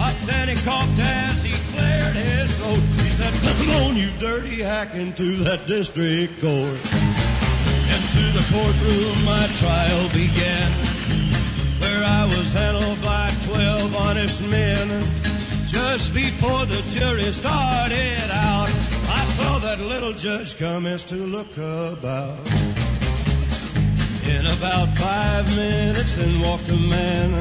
Hot Danny coughed as he flared his coat that gun on you dirty hack into that district court. Into the courtroom my trial began, where I was handled by twelve honest men. Just before the jury started out, I saw that little judge come as to look about. In about five minutes in walked a man,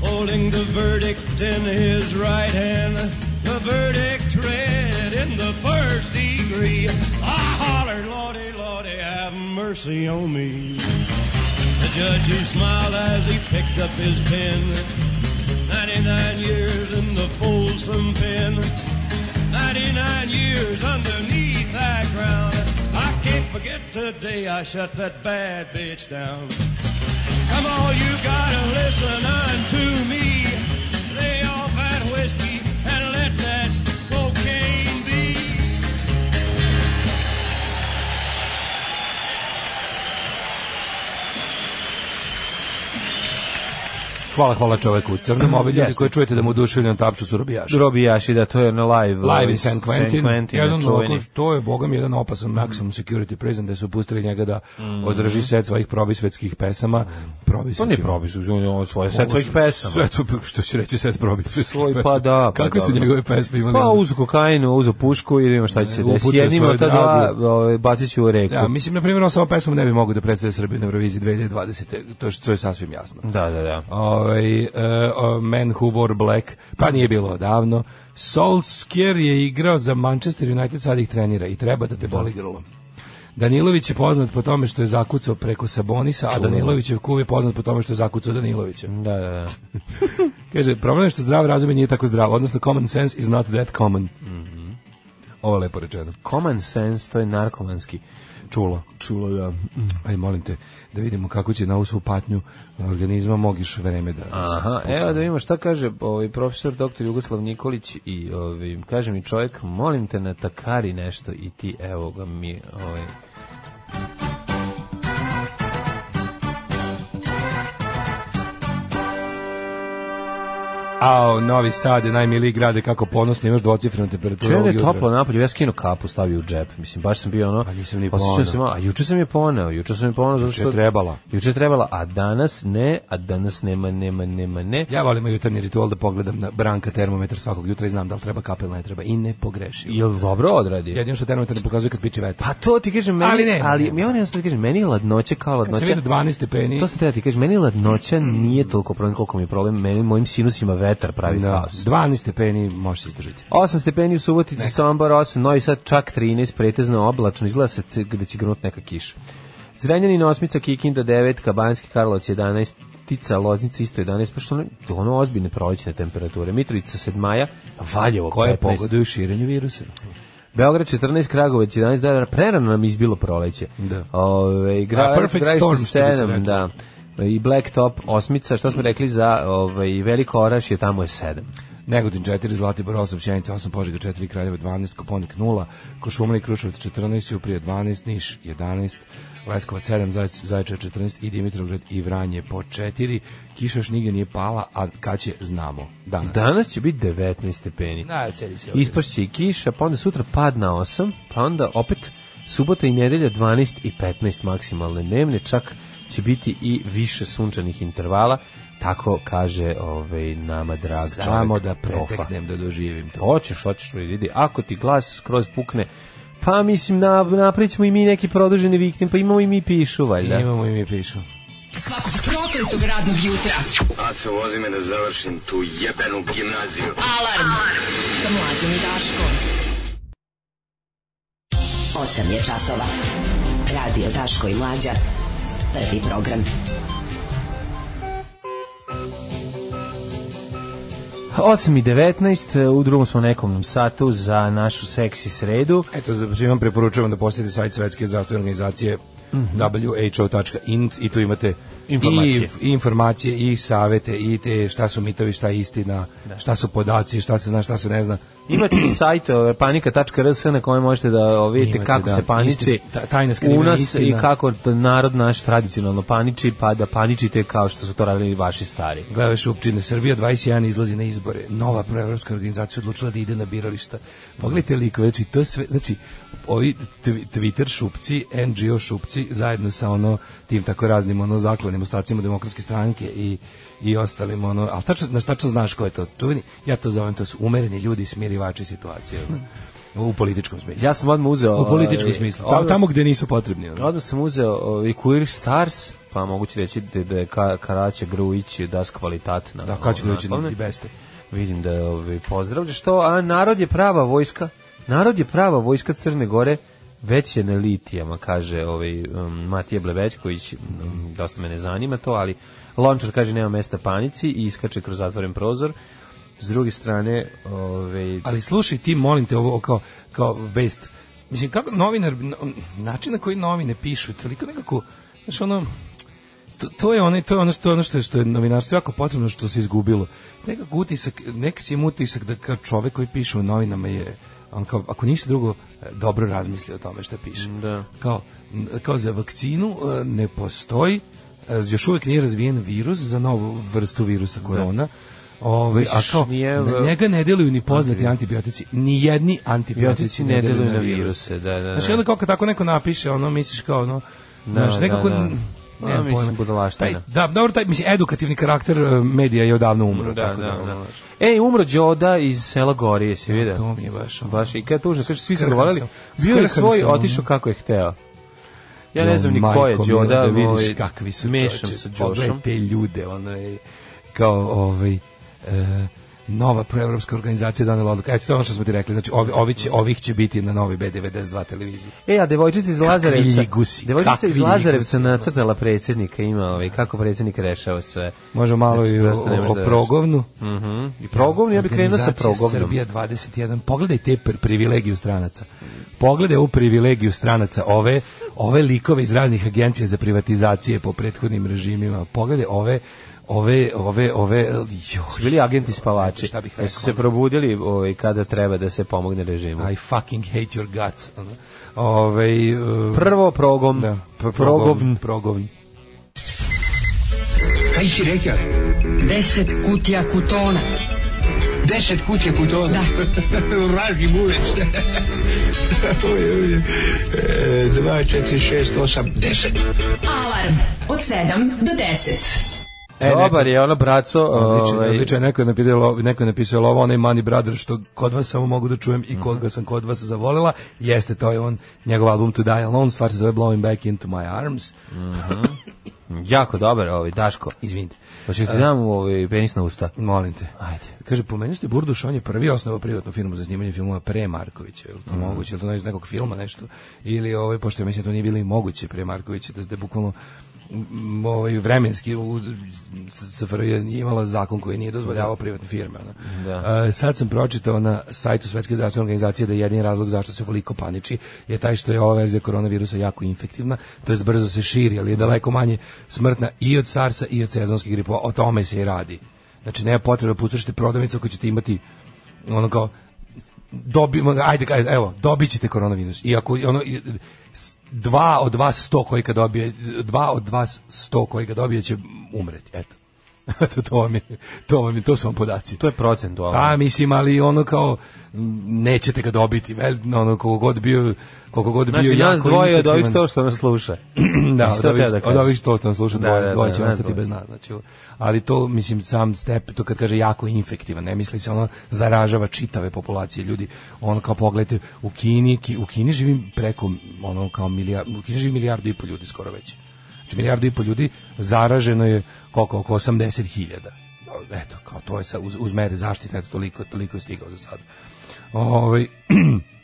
holding the verdict in his right hand the verdict read in the first degree. I hollered, Lordy, Lordy, have mercy on me. The judge who smiled as he picked up his pen. 99 years in the Folsom pen. 99 years underneath that ground. I can't forget the day I shut that bad bitch down. Come on, you gotta listen unto me. Lay off that whiskey. Hvala, hvala čoveku u crnom. Ovi ljudi koje čujete da mu oduševljeno tapču su robijaši. Robijaši, da, to je na live. Live ovaj, in San Quentin. San Quentin jedan loko, to je, bogam, jedan opasan mm. maximum security prison da su pustili njega da mm. održi set svojih probisvetskih pesama. Probisvetskih. to nije probi, on svoje set svojih pesama. Set, što će reći set probi Svoj, pa pesama. Pa da, pa Kako su njegove pesme imali? Pa uzu kokainu, uzu pušku i vidimo šta će se desiti. Jednima ta dva ovaj, bacit ću u reku. Ja, da, mislim, na primjer, on samo pesmom ne bi mogu da predstavlja Srbije na Euroviziji 2020. To što to je sasvim jasno. Da, da, da. O, ovaj, ovaj, uh, Man Who Wore Black, pa nije bilo odavno. Solskjaer je igrao za Manchester United, sad ih trenira i treba da te da. boli grlo. Danilović je poznat po tome što je zakucao preko Sabonisa, a Danilović je kuvi poznat po tome što je zakucao Danilovića. Da, da, da. Kaže, problem je što zdrav razum nije tako zdrav, odnosno common sense is not that common. Mm -hmm. Ovo je lepo rečeno. Common sense, to je narkomanski. Čulo. Čulo, da. Mm. Aj, molim te, da vidimo kako će na usvu patnju organizma mogiš vreme da... Aha, evo da vidimo šta kaže ovaj profesor doktor Jugoslav Nikolić i ovaj, kaže mi čovjek, molim te na takari nešto i ti, evo ga mi... Ovaj, Ao, Novi Sad je najmiliji grade kako ponosno imaš dvocifrenu temperaturu. Čujem da je toplo napolju, ja skinu kapu stavio u džep. Mislim, baš sam bio ono... A pa nisam ni ponao. Se a juče sam je poneo, juče sam je poneo. zato što... Juče trebala. Juče je trebala, a danas ne, a danas nema, nema, nema, ne. Ja volim jutarnji ritual da pogledam na Branka termometar svakog jutra i znam da li treba kapel, ili ne treba. I ne pogrešio. Jel dobro odradi? Jedino što termometar ne pokazuje kad piče vetar. Pa to ti kažem, meni, ali, ne, ali ne, ja ono jednostavno kažem, meni ladnoće kao ladnoća. Kad se 12 stepeni. To se treba ti kažem, meni ladnoća nije toliko problem koliko mi je problem meni, mojim sinusima vetra vetar pravi da. haos. 12 stepeni može se izdržati. 8 stepeni u Subotici, Sombor 8, Novi Sad čak 13, pretezno oblačno, izgleda se da će grunut neka kiša. Zrenjanin osmica, Kikinda 9, Kabanski Karlovac 11, Tica, Loznica isto 11, pošto ono, ono ozbiljne prolećne temperature. Mitrovica 7 maja, Valjevo Koje 15. Koje pogoduju širenju virusa? Beograd 14, Kragovic 11, da, prerano nam izbilo proleće. Da. Ove, gra, A, perfect storm, 7, da i Black Top osmica, šta smo rekli za ovaj, Veliko Oraš je tamo je sedam. Negodin 4, Zlatibor 8, Šenica 8, Požega 4, Kraljeva 12, Koponik 0, Košumlija i 14, Uprije 12, Niš 11, Leskova 7, Zaječar 14 i Dimitrovgrad i Vranje po 4. Kiša još nigde nije pala, a kad će znamo. Danas. Danas će biti 19 stepeni. Na, celi se. Ispašće i kiša, pa onda sutra pad na 8, pa onda opet subota i nedelja 12 i 15 maksimalne dnevne, čak će biti i više sunčanih intervala, tako kaže ovaj nama drag Samo da preteknem da doživim to. Hoćeš, hoćeš, vidi, ako ti glas kroz pukne, pa mislim, na, naprićemo i mi neki produženi viktim, pa imamo i mi pišu, valjda. Imamo i mi pišu. Svakog prokletog radnog jutra. Aco, vozi me da završim tu jebenu gimnaziju. Alarm! Alarm. Sa mlađom i Daškom. 8 je časova. Radio Daško i Mlađa prvi program. Osam i devetnaest, e, u drugom smo nekom satu za našu seksi sredu. Eto, svima preporučujem da posjetite sajt Svetske zdravstvene organizacije mm -hmm. who.int i tu imate informacije. I, informacije i savete i te šta su mitovi, šta je istina, da. šta su podaci, šta se zna, šta se ne zna. Imate sajt panika.rs na kojem možete da vidite kako da, se paniči isti, tajna u nas istina. i kako narod naš tradicionalno paniči, pa da paničite kao što su to radili vaši stari. Gledaš upčine, Srbija 21 izlazi na izbore. Nova proevropska organizacija odlučila da ide na birališta. Pogledajte lik, znači, to sve, znači, ovi Twitter šupci, NGO šupci, zajedno sa ono tim tako raznim ono zaklonim demonstracijama demokratske stranke i, i ostalim, ono, ali tačno, znaš, tačno znaš ko je to čuveni, ja to zovem, to su umereni ljudi, smirivači situacije. U političkom smislu. Ja sam odmah uzeo... U političkom ovaj, smislu, tamo, tamo gde nisu potrebni. Odmah sam uzeo i ovaj, Queer Stars, pa moguće reći da, da, da je Karaće Grujić das kvalitat na... Da, Karaće Grujić i beste. Vidim da je ovaj, pozdravlja što, a narod je prava vojska, narod je prava vojska Crne Gore, već je na litijama, kaže ovaj, um, Matija Blevećković, um, dosta me ne zanima to, ali Lončar kaže nema mesta panici i iskače kroz zatvoren prozor, s druge strane ove... Ovaj, ali slušaj ti molim te ovo kao kao vest mislim kako novinar način na koji novine pišu toliko nekako znači ono to, to je ono to je ono što ono što je što je novinarstvo jako potrebno što se izgubilo nekako utisak neki si utisak da kao čovjek koji piše u novinama je on kao, ako ništa drugo, e, dobro razmisli o tome što piše. Da. Kao, kao za vakcinu e, ne postoji, e, još uvijek nije razvijen virus za novu vrstu virusa da. korona, da. Ove, ovaj, a kao, nije, na njega ne deluju ni poznati antibiotici, ni jedni antibiotici ne, ne deluju na viruse. Da, da, da. Znači, onda kao kad tako neko napiše, ono, misliš kao, ono, da, znaš, da, nekako, da, da Ne, ja, mislim, budalaština. da, dobro, taj, mislim, edukativni karakter e, medija je odavno umro. Da, tako da, da, da. Ej, umro Đoda iz sela Gorije, si vidio? To mi je baš... Baš, i kad tužno, kaže, svi su govorili, bio je svoj, otišao kako je hteo. Ja ne znam ni ko je Đoda, da vidiš ovaj, kakvi su, mešam sa Đošom. Pogledaj te ljude, ono je, kao, ovaj, e, nova proevropska organizacija donela odluku. Eto, to je ono što smo ti rekli. Znači, ovi, ovi će, ovih će biti na novi B92 televiziji. E, a devojčica iz Lazarevca... Ligusi, devojčica iz Lazarevca nacrtala predsjednika, ima ovaj, kako predsjednik rešava sve. Može malo znači, i o, o da progovnu. Uh mhm. -huh. I progovnu, ja, ja bih krenuo sa progovnom. Srbija 21. Pogledaj te privilegiju stranaca. Pogledaj u privilegiju stranaca ove, ove likove iz raznih agencija za privatizacije po prethodnim režimima. Pogledaj ove ove ove ove jo, su bili agenti spavači šta su se probudili ovaj kada treba da se pomogne režimu I fucking hate your guts ove, uh, prvo progom da, progovn progovn Kaj si rekao? Deset kutija kutona. Deset kutija kutona? Da. Vraži buvec. E, dva, četiri, šest, osam, deset. Alarm od sedam do deset. E, Dobar je ono braco. Odlično, ovaj... odlično. Neko napisao, neko je napisao ovo onaj Money Brother što kod vas samo mogu da čujem i kod mhm. ga sam kod vas zavolela. Jeste, to je on, njegov album To Die Alone, stvar se zove Blowing Back Into My Arms. Mm -hmm. jako dobar ovaj Daško. Izvinite. Hoćeš da ti e. dam ovaj penis na usta? Molim te. Ajde. Kaže, pomenuli ste Burduš, on je prvi osnovao privatnu firmu za snimanje filmova pre Markovića. Je li to mm. moguće? Je li to iz nekog filma nešto? Ili, ovaj, pošto mislim, da to nije bilo i moguće pre Markovića, da ste bukvalno ovaj vremenski u SFRJ je imala zakon koji nije dozvoljavao da. privatne firme. Da. E, sad sam pročitao na sajtu Svetske zdravstvene organizacije da je jedini razlog zašto se toliko paniči je taj što je ova verzija koronavirusa jako infektivna, to je brzo se širi, ali je daleko manje smrtna i od SARS-a i od sezonskih gripova. O tome se i radi. Znači nema potrebe da pustošite prodavnicu ako ćete imati ono kao dobimo, ajde, ajde, evo, dobićete koronavirus. I ako ono, dva od vas 100 koji ga dobije, dva od vas 100 koji ga dobije će umreti, eto. to, to, vam je, to, vam je, to su vam podaci. To je procentualno. Pa, mislim, ali ono kao, nećete ga dobiti, vel, ono, koliko god bio, koliko god znači, bio znači, nas dvoje od ovih sto što nas sluša. da, od da ovih, sto što nas sluša, da, da, dvoje, da, dvoje će ostati bez nas. Znači, ali to, mislim, sam step, to kad kaže jako infektivan, ne misli se ono zaražava čitave populacije ljudi. Ono kao pogledajte, u Kini, ki, u Kini živi preko, ono kao milijardu, u Kini živi milijardu i po ljudi skoro već znači milijardu i pol ljudi zaraženo je oko oko 80.000. Eto, kao to je sa, uz, uz mere zaštite, eto, toliko, toliko je stigao za sada. Ovaj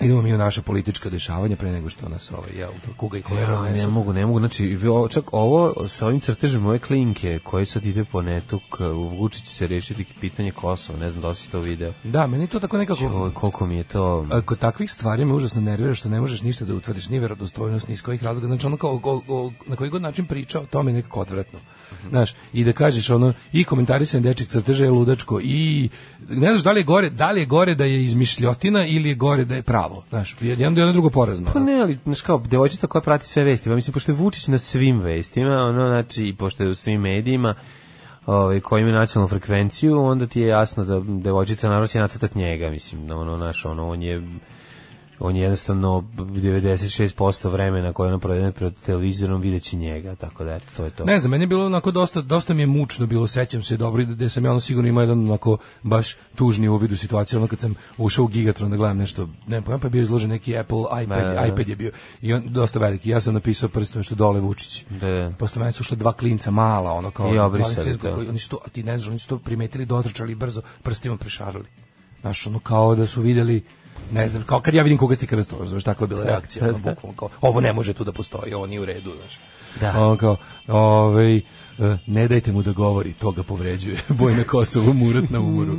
Idemo mi u naše politička dešavanja pre nego što nas ovaj jel kuga i kolera ja, ne mogu ne mogu znači čak ovo sa ovim crtežem moje klinke koji sad ide po netu Vučić se rešiti pitanje Kosova ne znam da li si to video da meni to tako nekako Čuj, koliko mi je to ako takvih stvari me užasno nervira što ne možeš ništa da utvrdiš ni verodostojnost ni iz kojih razloga znači ono kao o, o, na koji god način priča o tome je nekako odvratno znaš, i da kažeš ono, i komentarisanje dečeg crteža je ludačko, i ne znaš da li je gore, da li je gore da je izmišljotina ili je gore da je pravo, znaš, jedan jedno jedno drugo porazno. Pa da. ne, ali, znaš kao, devojčica koja prati sve vesti, pa mislim, pošto je Vučić na svim vestima, ono, znači, i pošto je u svim medijima, ovaj koji ima nacionalnu frekvenciju, onda ti je jasno da devojčica naravno će njega, mislim, da ono naš ono on je on je jednostavno 96% vremena koje ono provedene pred televizorom videći njega, tako da eto, to je to. Ne znam, meni je bilo onako dosta, dosta mi je mučno bilo, sećam se dobro i da sam ja ono sigurno imao jedan onako baš tužni uvid u situaciju, ono kad sam ušao u Gigatron da gledam nešto, ne pojem, pa je bio izložen neki Apple iPad, da, da, da. iPad je bio i on dosta veliki, ja sam napisao prstom nešto dole Vučić. Da, da. Posle mene su ušle dva klinca mala, ono kao, I obrisali, da. oni su to, ti ne znaš, oni su to primetili, dotrčali brzo, prstima prešarali. Znaš, ono kao da su videli ne znam, kao kad ja vidim kugasti krst, znaš, takva je bila da. reakcija, ono, bukvalno, kao, ovo ne može tu da postoji, ovo nije u redu, znaš. Da. On kao, ovaj, e, ne dajte mu da govori, to ga povređuje. Boj na Kosovu, murat na umoru.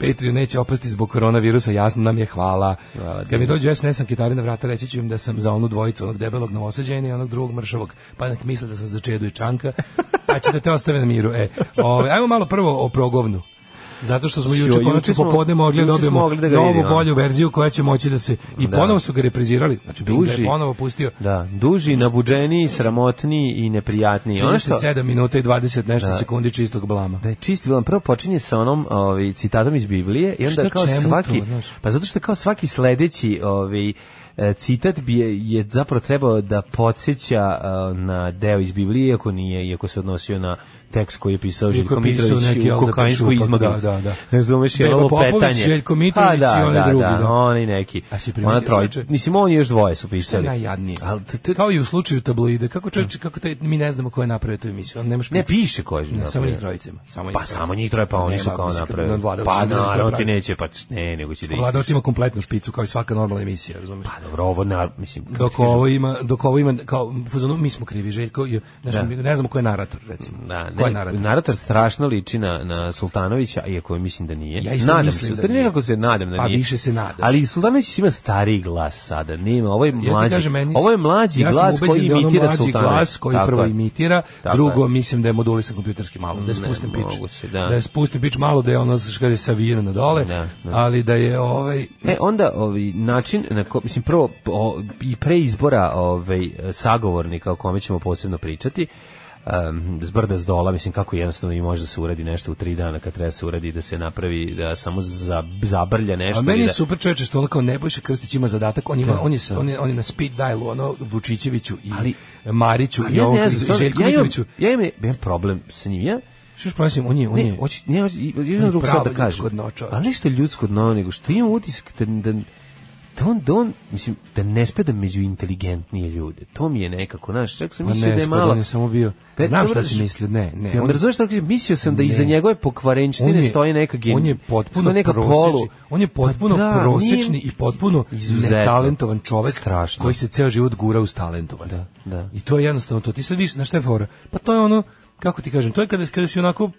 Patreon neće opasti zbog koronavirusa, jasno nam je hvala. hvala Kad mi dođe SNS-an kitari na vrata, reći ću im da sam za onu dvojicu, onog debelog novosađena i onog drugog mršavog, pa nek misle da sam za Čedu i Čanka, pa ćete da te ostave na miru. E, ove, ovaj, ajmo malo prvo o progovnu. Zato što smo juče konačno popodne mogli da dobijemo da novu vidim, bolju verziju koja će moći da se i da. ponovo su ga reprezirali. Znači da duži, je ponovo pustio. Da, duži, nabuđeni, sramotniji i neprijatniji. neprijatni. 7 minuta i 20 nešto da. sekundi čistog blama. Da je blam. Prvo počinje sa onom ovaj, citatom iz Biblije i onda Šta, kao svaki... To, pa zato što kao svaki sledeći ovaj, e, citat bi je, je zapravo trebao da podsjeća e, na deo iz Biblije, iako nije, iako se odnosio na tekst koji je pisao Željko Mitrović u kokainskoj izmaglici. Da, da, da. Ne zumeš, je ovo Popović, petanje. Željko pa Mitrović i da, onaj da, drugi. Da, da, oni neki. A si Ona da troj, mislim, oni još dvoje su pisali. Što je najjadnije? Al, Kao i u slučaju tabloide. Kako čovječe, mm. kako taj, mi ne znamo ko je napravio tu emisiju. Ne, ne piše ko je ne, Samo njih trojicima. Samo pa samo njih troje, pa oni su kao napravili. Pa naravno ti neće, pa ne, nego će da ići. Vlada ima kompletnu špicu, kao i svaka normalna emisija, razumiješ? Pa dobro, ovo, na, mislim... Dok ovo ima, dok ovo ima, kao, mi smo krivi, Željko, ne znamo ko je narator, recimo. Da, ko narator? Narator strašno liči na, na Sultanovića, iako mislim da nije. Ja isto nadam mislim se, da nije. nekako se nadam da pa nije. A više se nadaš. Ali Sultanović ima stariji glas sada, nema, ovo je mlađi, ja kažem, meni, ovo je mlađi ja glas koji da imitira da Sultanović. glas koji tako prvo imitira, tako drugo je. mislim da je modulisan kompjuterski malo, da je spustim pič. Da. da je spustim pič malo, da je ono, kaže, savijena na dole, da, da. ali da je ovaj... E, onda ovaj, način, na ko, mislim, prvo, o, i pre izbora ovaj, sagovornika o kome ćemo posebno pričati, um, s brda dola, mislim kako jednostavno i može da se uradi nešto u tri dana kad treba da se uradi da se napravi, da samo za, zabrlja nešto. A meni je da... super čovječe što kao Nebojša Krstić ima zadatak, on, ima, da, on, je, da. on, je, on je na speed dialu, ono Vučićeviću i ali, Mariću ali i ja ovom ja, Željko ja imam, ja imam, problem sa njim, ja što prosim, on je, on je... Ne, hoće, ne, jedno drugo sad da kažem. Ali što je ljudsko dno, nego što imam utisak da, da da on, da on, mislim, da ne spada među inteligentnije ljude. To mi je nekako, znaš, čak sam Ma mislio da je malo... Ne, samo bio... Pet, Znam šta si mislio, ne, ne. Ja, on, razumiješ tako, mislio sam da ne, iza njegove pokvarenčtine stoji neka gen... On je potpuno neka polu. On je pa potpuno pa da, prosječni nije... i potpuno netalentovan čovek Strašno. koji se ceo život gura uz talentovan. Da, da. I to je jednostavno to. Ti sad vidiš, na šta je fora? Pa to je ono, kako ti kažem, to je kada, kada si onako,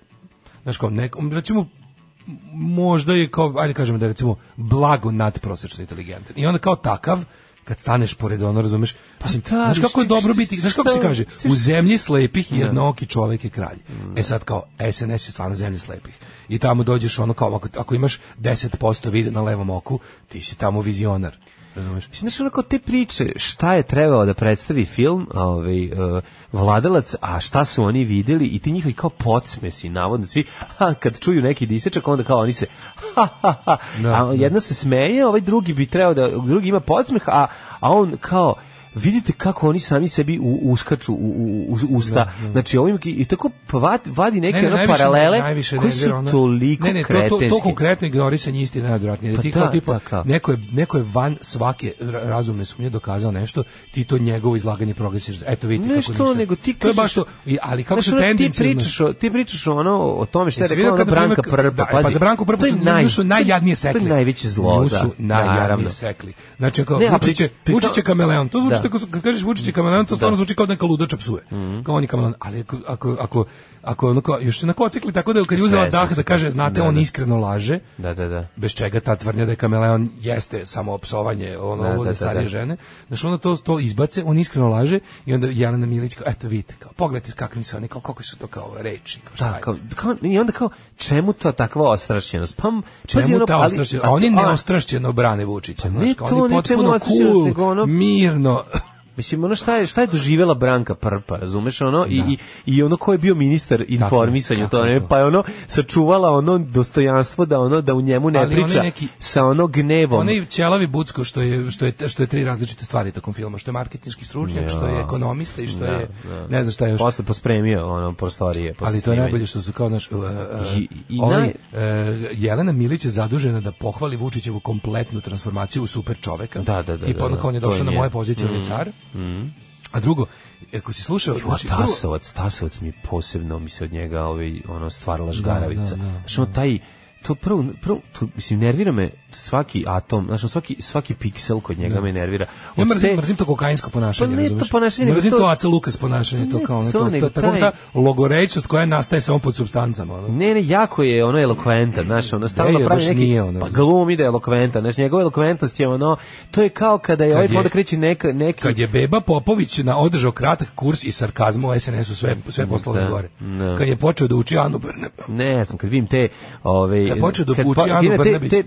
znaš kao, nekom, recimo, možda je kao, ajde kažemo da je recimo blago nadprosečno inteligentan. I onda kao takav, kad staneš pored ono, razumeš, pa mislim, pa, znaš kako je dobro biti, znaš kako se kaže, u zemlji slepih da. jednoki čovek je kralj. E sad kao, SNS je stvarno zemlja slepih. I tamo dođeš ono kao, ako, ako imaš 10% vida na levom oku, ti si tamo vizionar razumeš? Mislim da onako te priče, šta je trebao da predstavi film, ovaj, uh, vladalac, a šta su oni videli i ti njihovi kao podsmesi, navodno svi, ha, kad čuju neki disečak, onda kao oni se, ha, ha, ha, da, a da. jedna da. se smeje, ovaj drugi bi trebao da, drugi ima podsmeh, a, a on kao, vidite kako oni sami sebi u, uskaču u, u, u usta. Da, da. Znači ovim i tako vadi neke ne, ne, ono najviše, paralele najviše koje su ona. toliko ne, ne, to, to, to konkretno ignorisanje istine najodvratnije. Pa ti kao da, tipa, da, neko, je, neko je van svake razumne sumnje dokazao nešto, ti to njegovo izlaganje progresiš. Eto vidite nešto, kako ništa. nego ti kažeš, to je baš to, ali kako su tendencije. Ti pričaš, o, ti pričaš ono o tome što je rekao ono Branka Prpa. Da, pa za Branku Prpu su najjadnije sekli. To je najveće zlo, da. su najjadnije sekli. Znači, kao, učiće kameleon. To zvuči da što kad kažeš Vučić je kamenan, to stvarno da. zvuči kao neka ludača psuje. Mm -hmm. Kao on je kamenan, ali ako, ako, ako, ako onako, još se na kocikli tako da kad je uzela dah da kaže, znate, da, on da. iskreno laže, da, da, da. bez čega ta tvrdnja da je kameleon jeste samo opsovanje ono, da, ovo da, da, starije žene, znaš, onda to, to izbace, on iskreno laže i onda Jelena Milić kao, eto vidite, kao, pogledajte kakvi su oni, kao, kako su to kao reči, kao, šta kao, kao, I onda kao, čemu to takva ostrašćenost? Pam, čemu ono, ta ostrašćenost? A oni neostrašćeno brane Vučića, znači znaš, kao, oni potpuno cool, mirno, Mislim, ono šta je, šta je doživjela Branka Prpa, razumeš, ono, i, da. i, i ono ko je bio ministar informisanja, to, ne, pa je ono sačuvala ono dostojanstvo da ono da u njemu ne Ali priča neki, sa ono gnevom. i ćelavi Bucko što je, što, je, što je tri različite stvari tokom filma, što je marketinški stručnjak, ja. što je ekonomista i što ja, da, je, ja. Da. ne znam šta je još. Posle pospremio ono prostorije. Posle Ali to je najbolje što su kao, naš, uh, uh, I, i ovaj, uh, Jelena Milić je zadužena da pohvali Vučićevu kompletnu transformaciju u super čoveka. Da, da, da. I da, da, on je došao na moje pozicije mm. car Mm. A drugo, ako si slušao... Jo, znači, Tasovac, Tasovac mi posebno, mi se od njega ovaj, ono, stvarala da, žgaravica. Da, da, da, znači, on taj to prvo, prvo to, mislim, nervira me svaki atom, znači svaki, svaki piksel kod njega da. me nervira. Od ja mrzim, te... mrzim to kokainsko ponašanje, pa ne to ponašanje, mrzim to, to Aca Lukas ponašanje, pa ne, to kao ne, to, to, to, taj... ta da logorečnost koja nastaje samo pod substancama. Ono. Ne, ne, jako je ono elokventa, znaš, ono stalno pravi neki, nije ono, pa glumi ide da elokventa, elokventan, znaš, njegova elokventnost je ono, to je kao kada je kad ovaj podak reći neka, neki... Kad je Beba Popović na održao kratak kurs i sarkazmu u SNS-u sve, sve poslalo da, gore. Da. Kad je počeo da uči Anu Brne. Ne, sam kad vidim te ove, Da počne da uči Anu Brnabić. Te,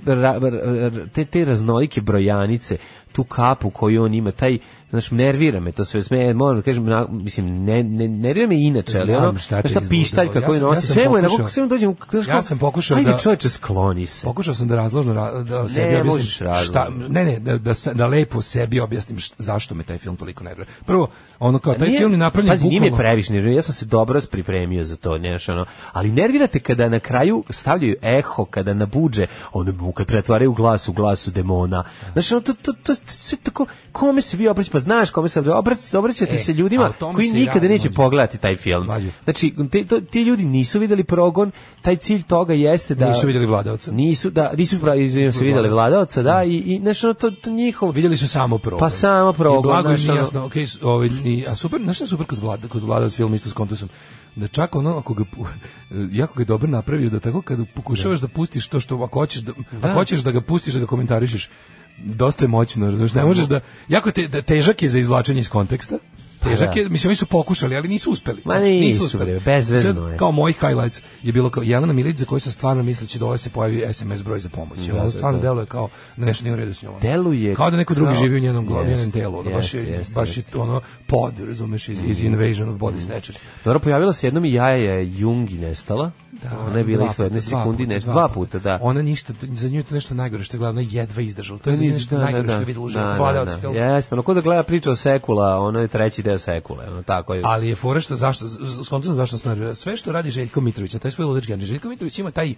te, te raznolike brojanice tu kapu koju on ima, taj znaš, nervira me to sve, sme, moram da kažem, na, mislim, ne, ne, nervira me inače, ali ono, šta, šta pištaljka ja koju nosi, sve mu je, pokušao, sve mu dođem, znaš, ja sam pokušao ajde, da, čovječe, skloni se. Pokušao sam da razložno, ra, da ne, sebi objasnim, šta, ne, ne, da, da, da lepo sebi objasnim šta, zašto me taj film toliko nervira. Prvo, ono kao, taj nije, film je napravljen pazi, bukvalno. Pazi, previše nervira, ja sam se dobro pripremio za to, neš, ono, ali nervira te kada na kraju stavljaju eho, kada nabuđe, ono, kad pretvaraju glas u glasu demona, znaš, ono, to, to, to, sve tako, kome se vi obraćate, pa znaš kome se obraćate, obraćate e, se ljudima koji se nikada neće mađu. pogledati taj film. Mađu. Znači, te, to, ti ljudi nisu videli progon, taj cilj toga jeste da... Nisu videli vladaoca. Nisu, da, nisu, izvijem se, videli vladaoca, da, da, i, i nešto to, to njihov... Videli su samo progon. Pa samo progon. I blago i ono... jasno, okej, okay, ovaj, i, a super, nešto super kod, vlada, kod vladaoc film, isto s kontesom da čak ono ako ga jako ga je dobro napravio da tako kad pokušavaš da, da pustiš to što ako hoćeš da, da. ako hoćeš da ga pustiš da ga komentarišeš dosta je moćno, razumiješ, ne možeš da, jako te, da težak je za izvlačenje iz konteksta, težak pa je, da. mislim, oni su pokušali, ali nisu uspeli. Ma znači, nisu, nisu uspeli. bezvezno je. Kao mojih highlights je bilo kao Jelena Milić za koju sam stvarno mislio da će dole da ovaj se pojavi SMS broj za pomoć. Da, ono stvarno da. deluje kao da nešto nije u redu s njom. Deluje. Kao da neko drugi živi u njenom glavi, njenom telu. Ono, baš je, jest, baš je ono pod, razumeš, iz, iz mhm. Invasion of Body mhm. Snatchers. Dobro, pojavila se jednom i jaja je Jungi nestala. Da, ona je bila isto u jednoj sekundi, nešto, dva puta, da. Ona ništa, za nju je to nešto najgore što je glavno jedva izdržala. To je da, za nešto da, da najgore da, što je vidjela u da, životu. Da, da, da. Jeste, ono ko da gleda priča o Sekula, ono je treći deo Sekula, ono tako je. Ali je fora što, zašto, skonto zašto sve što radi Željko Mitrovića, taj svoj ludački, Željko Mitrović ima taj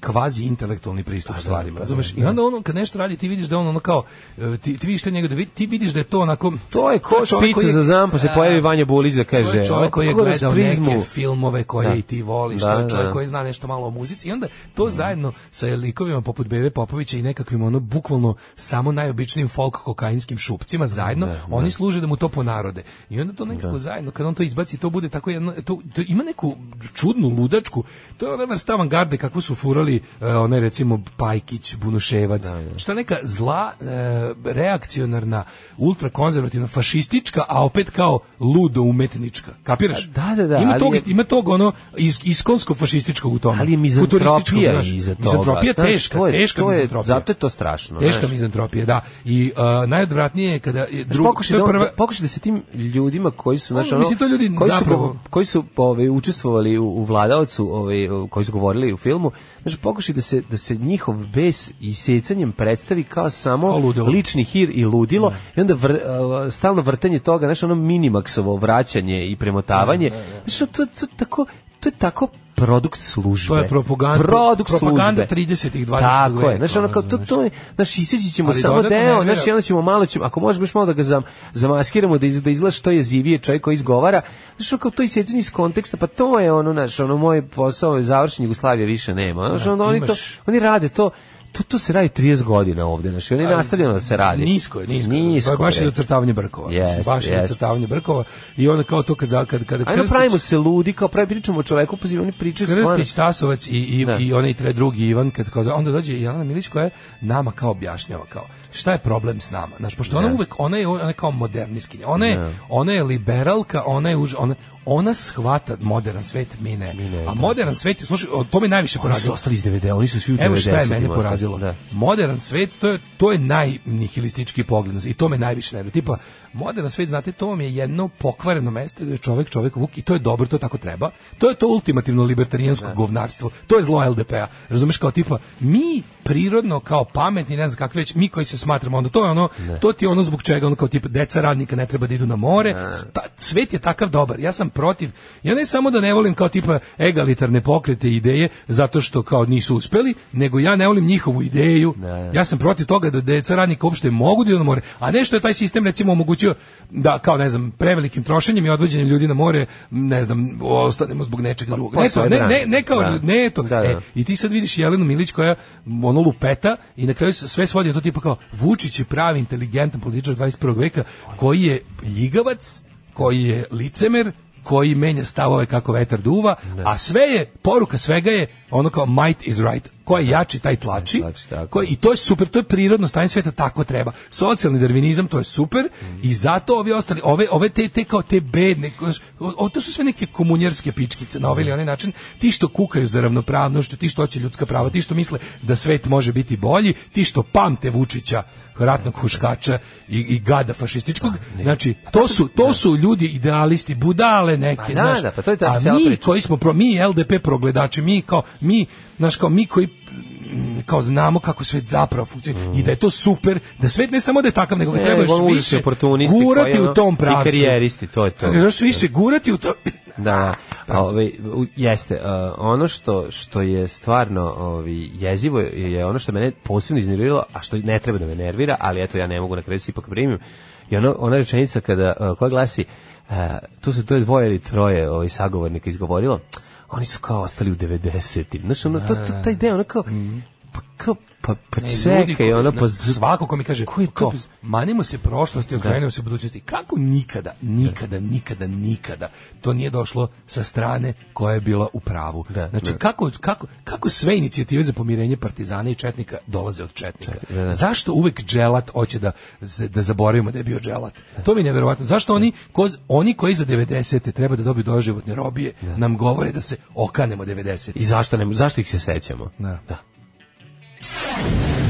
kvazi intelektualni pristup pa, da, stvarima. Pa, da, Razumeš? I da. onda ono kad nešto radi ti vidiš da on ono kao e, ti, ti vidiš njega da vidi, ti vidiš da je to onako to je ko špica za zampa se pojavi Vanja Bulić da kaže. To je čovjek koji je gledao neke filmove koje da. i ti voliš, da, to je čovjek da. koji zna nešto malo o muzici i onda to mm. zajedno sa likovima poput Bebe Popovića i nekakvim ono bukvalno samo najobičnijim folk kokainskim šupcima zajedno, da, oni služe da mu to ponarode. I onda to nekako zajedno kad on to izbaci to bude tako jedno to, to ima neku čudnu ludačku. To je ona vrsta avangarde kakvu su furo pevali uh, e, onaj recimo Pajkić, Bunuševac. Da, da. Šta neka zla uh, reakcionarna, ultrakonzervativna, fašistička, a opet kao ludo umetnička. Kapiraš? Da, da, da. Ima tog, je, ima tog ono iz, iskonsko fašističkog u tome. Ali je mizantropija znaš, iza toga. Mizantropija teška, to je, teška to je, mizantropija. Zato je to strašno. Teška znaš. mizantropija, da. I uh, najodvratnije je kada je drugi pokušaj da, prva... pokušaj da se tim ljudima koji su naš ono, to ljudi koji su, koji su ovaj učestvovali u, u vladaocu, ovaj koji su govorili u filmu, Kaže, pokušaj da se, da se njihov bes i secanjem predstavi kao samo lični hir i ludilo ne. i onda vr, stalno vrtenje toga, znaš, ono minimaksovo vraćanje i premotavanje. Ne, to, to, to, tako, to je tako produkt službe. To je propaganda, produkt propaganda 30-ih, 20-ih. Tako je, znači ono kao, to, to je, znaš, isjeći ćemo Ali samo deo, znači onda ćemo malo, ćemo, ako možeš još malo da ga zam, zamaskiramo, da, iz, da izgleda što je zivije čovjek koji izgovara, znači ono kao to isjecanje iz konteksta, pa to je ono, znaš, ono, moj posao je završen Jugoslavije više nema, znači da, ono, oni, to, oni rade to, to, to se radi 30 godina ovdje, znači oni nastavljaju da se radi. Nisko je, nisko. nisko baš je docrtavanje brkova. Yes, mislim, baš yes. je docrtavanje brkova i onda kao to kad kad kad Ajde pravimo se ludi, kao pravi pričamo o čoveku, pa oni pričaju Krstić, stvarno. Tasovac i i da. i onaj tre drugi Ivan kad kao onda dođe i Jelena Milić koja je nama kao objašnjava kao šta je problem s nama. Znaš, pošto ona yeah. Da. uvek ona je ona je kao moderniskinja. Ona je da. ona je liberalka, ona je už, ona ona shvata modern svet, mi ne. Mi ne a modern da. svet, slušaj, to mi najviše porazilo. Oni su ostali iz 90 oni su svi u 90. Evo šta je mene porazilo razilo. Da. Modern svet, to je, to je najnihilistički pogled. I to me najviše nervira. Tipa, modern svet, znate, to vam je jedno pokvareno mesto gde je čovek čovek vuk i to je dobro, to tako treba. To je to ultimativno libertarijansko da. govnarstvo. To je zlo LDP-a. Razumeš kao tipa, mi prirodno kao pametni, ne znam kakve već, mi koji se smatramo, onda to je ono, ne. to ti je ono zbog čega, ono kao tip deca radnika ne treba da idu na more, sta, svet je takav dobar, ja sam protiv, ja ne samo da ne volim kao tipa egalitarne pokrete i ideje, zato što kao nisu uspeli, nego ja ne volim njihovu ideju, ne. ja sam protiv toga da deca radnika uopšte mogu da idu na more, a nešto je taj sistem recimo omogućio da kao ne znam, prevelikim trošenjem i odvođenjem ljudi na more, ne znam, ostanemo zbog nečega pa, drugog. ne, to, ne, ne, ne, kao, da. ne to. Da, da. E, I ti sad vidiš Jelenu Milić koja ono lupeta i na kraju sve svodi to tipa kao Vučić je pravi inteligentan političar 21. veka koji je ljigavac, koji je licemer, koji menja stavove kako vetar duva, ne. Da. a sve je, poruka svega je ono kao might is right, koja je jači taj tlači. Ko je, I to je super, to je prirodno stanje sveta, tako treba. Socijalni darvinizam to je super mm. i zato ovi ostali, ove ove te te kao te bedne, ovo to su sve neke komunjerske pičkice na ovaj ili mhm. onaj način, ti što kukaju za ravnopravnošću, ti što hoće ljudska prava, ti što misle da svet može biti bolji, ti što pamte Vučića ratnog huškača i, i gada fašističkog. Pa, znači, pa, to su, to da. su ljudi idealisti, budale neke. Pa, da, znaš, da, pa to je ta a mi koji smo pro, mi LDP progledači, mi kao, mi znaš, kao mi koji mm, kao znamo kako svet zapravo funkcionira mm. i da je to super, da svet ne samo da je takav, nego ga treba još više gurati u tom pravcu. I karijeristi, to je to. Još više gurati u to... Da, ovaj jeste uh, ono što što je stvarno ovaj jezivo je ono što mene posebno iznerviralo, a što ne treba da me nervira, ali eto ja ne mogu na kraju ipak primim. je ono, ona rečenica kada uh, koja glasi uh, tu su to dvoje ili troje ovaj sagovornika izgovorilo. Uh, oni su kao ostali u 90-im. Znaš, ono, taj deo, ono kao, mhm pa, pa, pa ne, čekaj, ljudi, ono, pa... Svako ko mi kaže, ko je to? Manimo se prošlosti, da. okrenemo se budućnosti. Kako nikada, nikada, da. nikada, nikada to nije došlo sa strane koja je bila u pravu. Da, znači, da. Kako, kako, kako sve inicijative za pomirenje partizana i četnika dolaze od četnika? Čet, da, da. Zašto uvek dželat hoće da, da zaboravimo da je bio dželat? To mi je nevjerovatno. Zašto oni, ko, oni koji za 90. treba da dobiju doživotne robije, nam govore da se okanemo 90. I zašto, ne, zašto ih se sećamo? Da. da.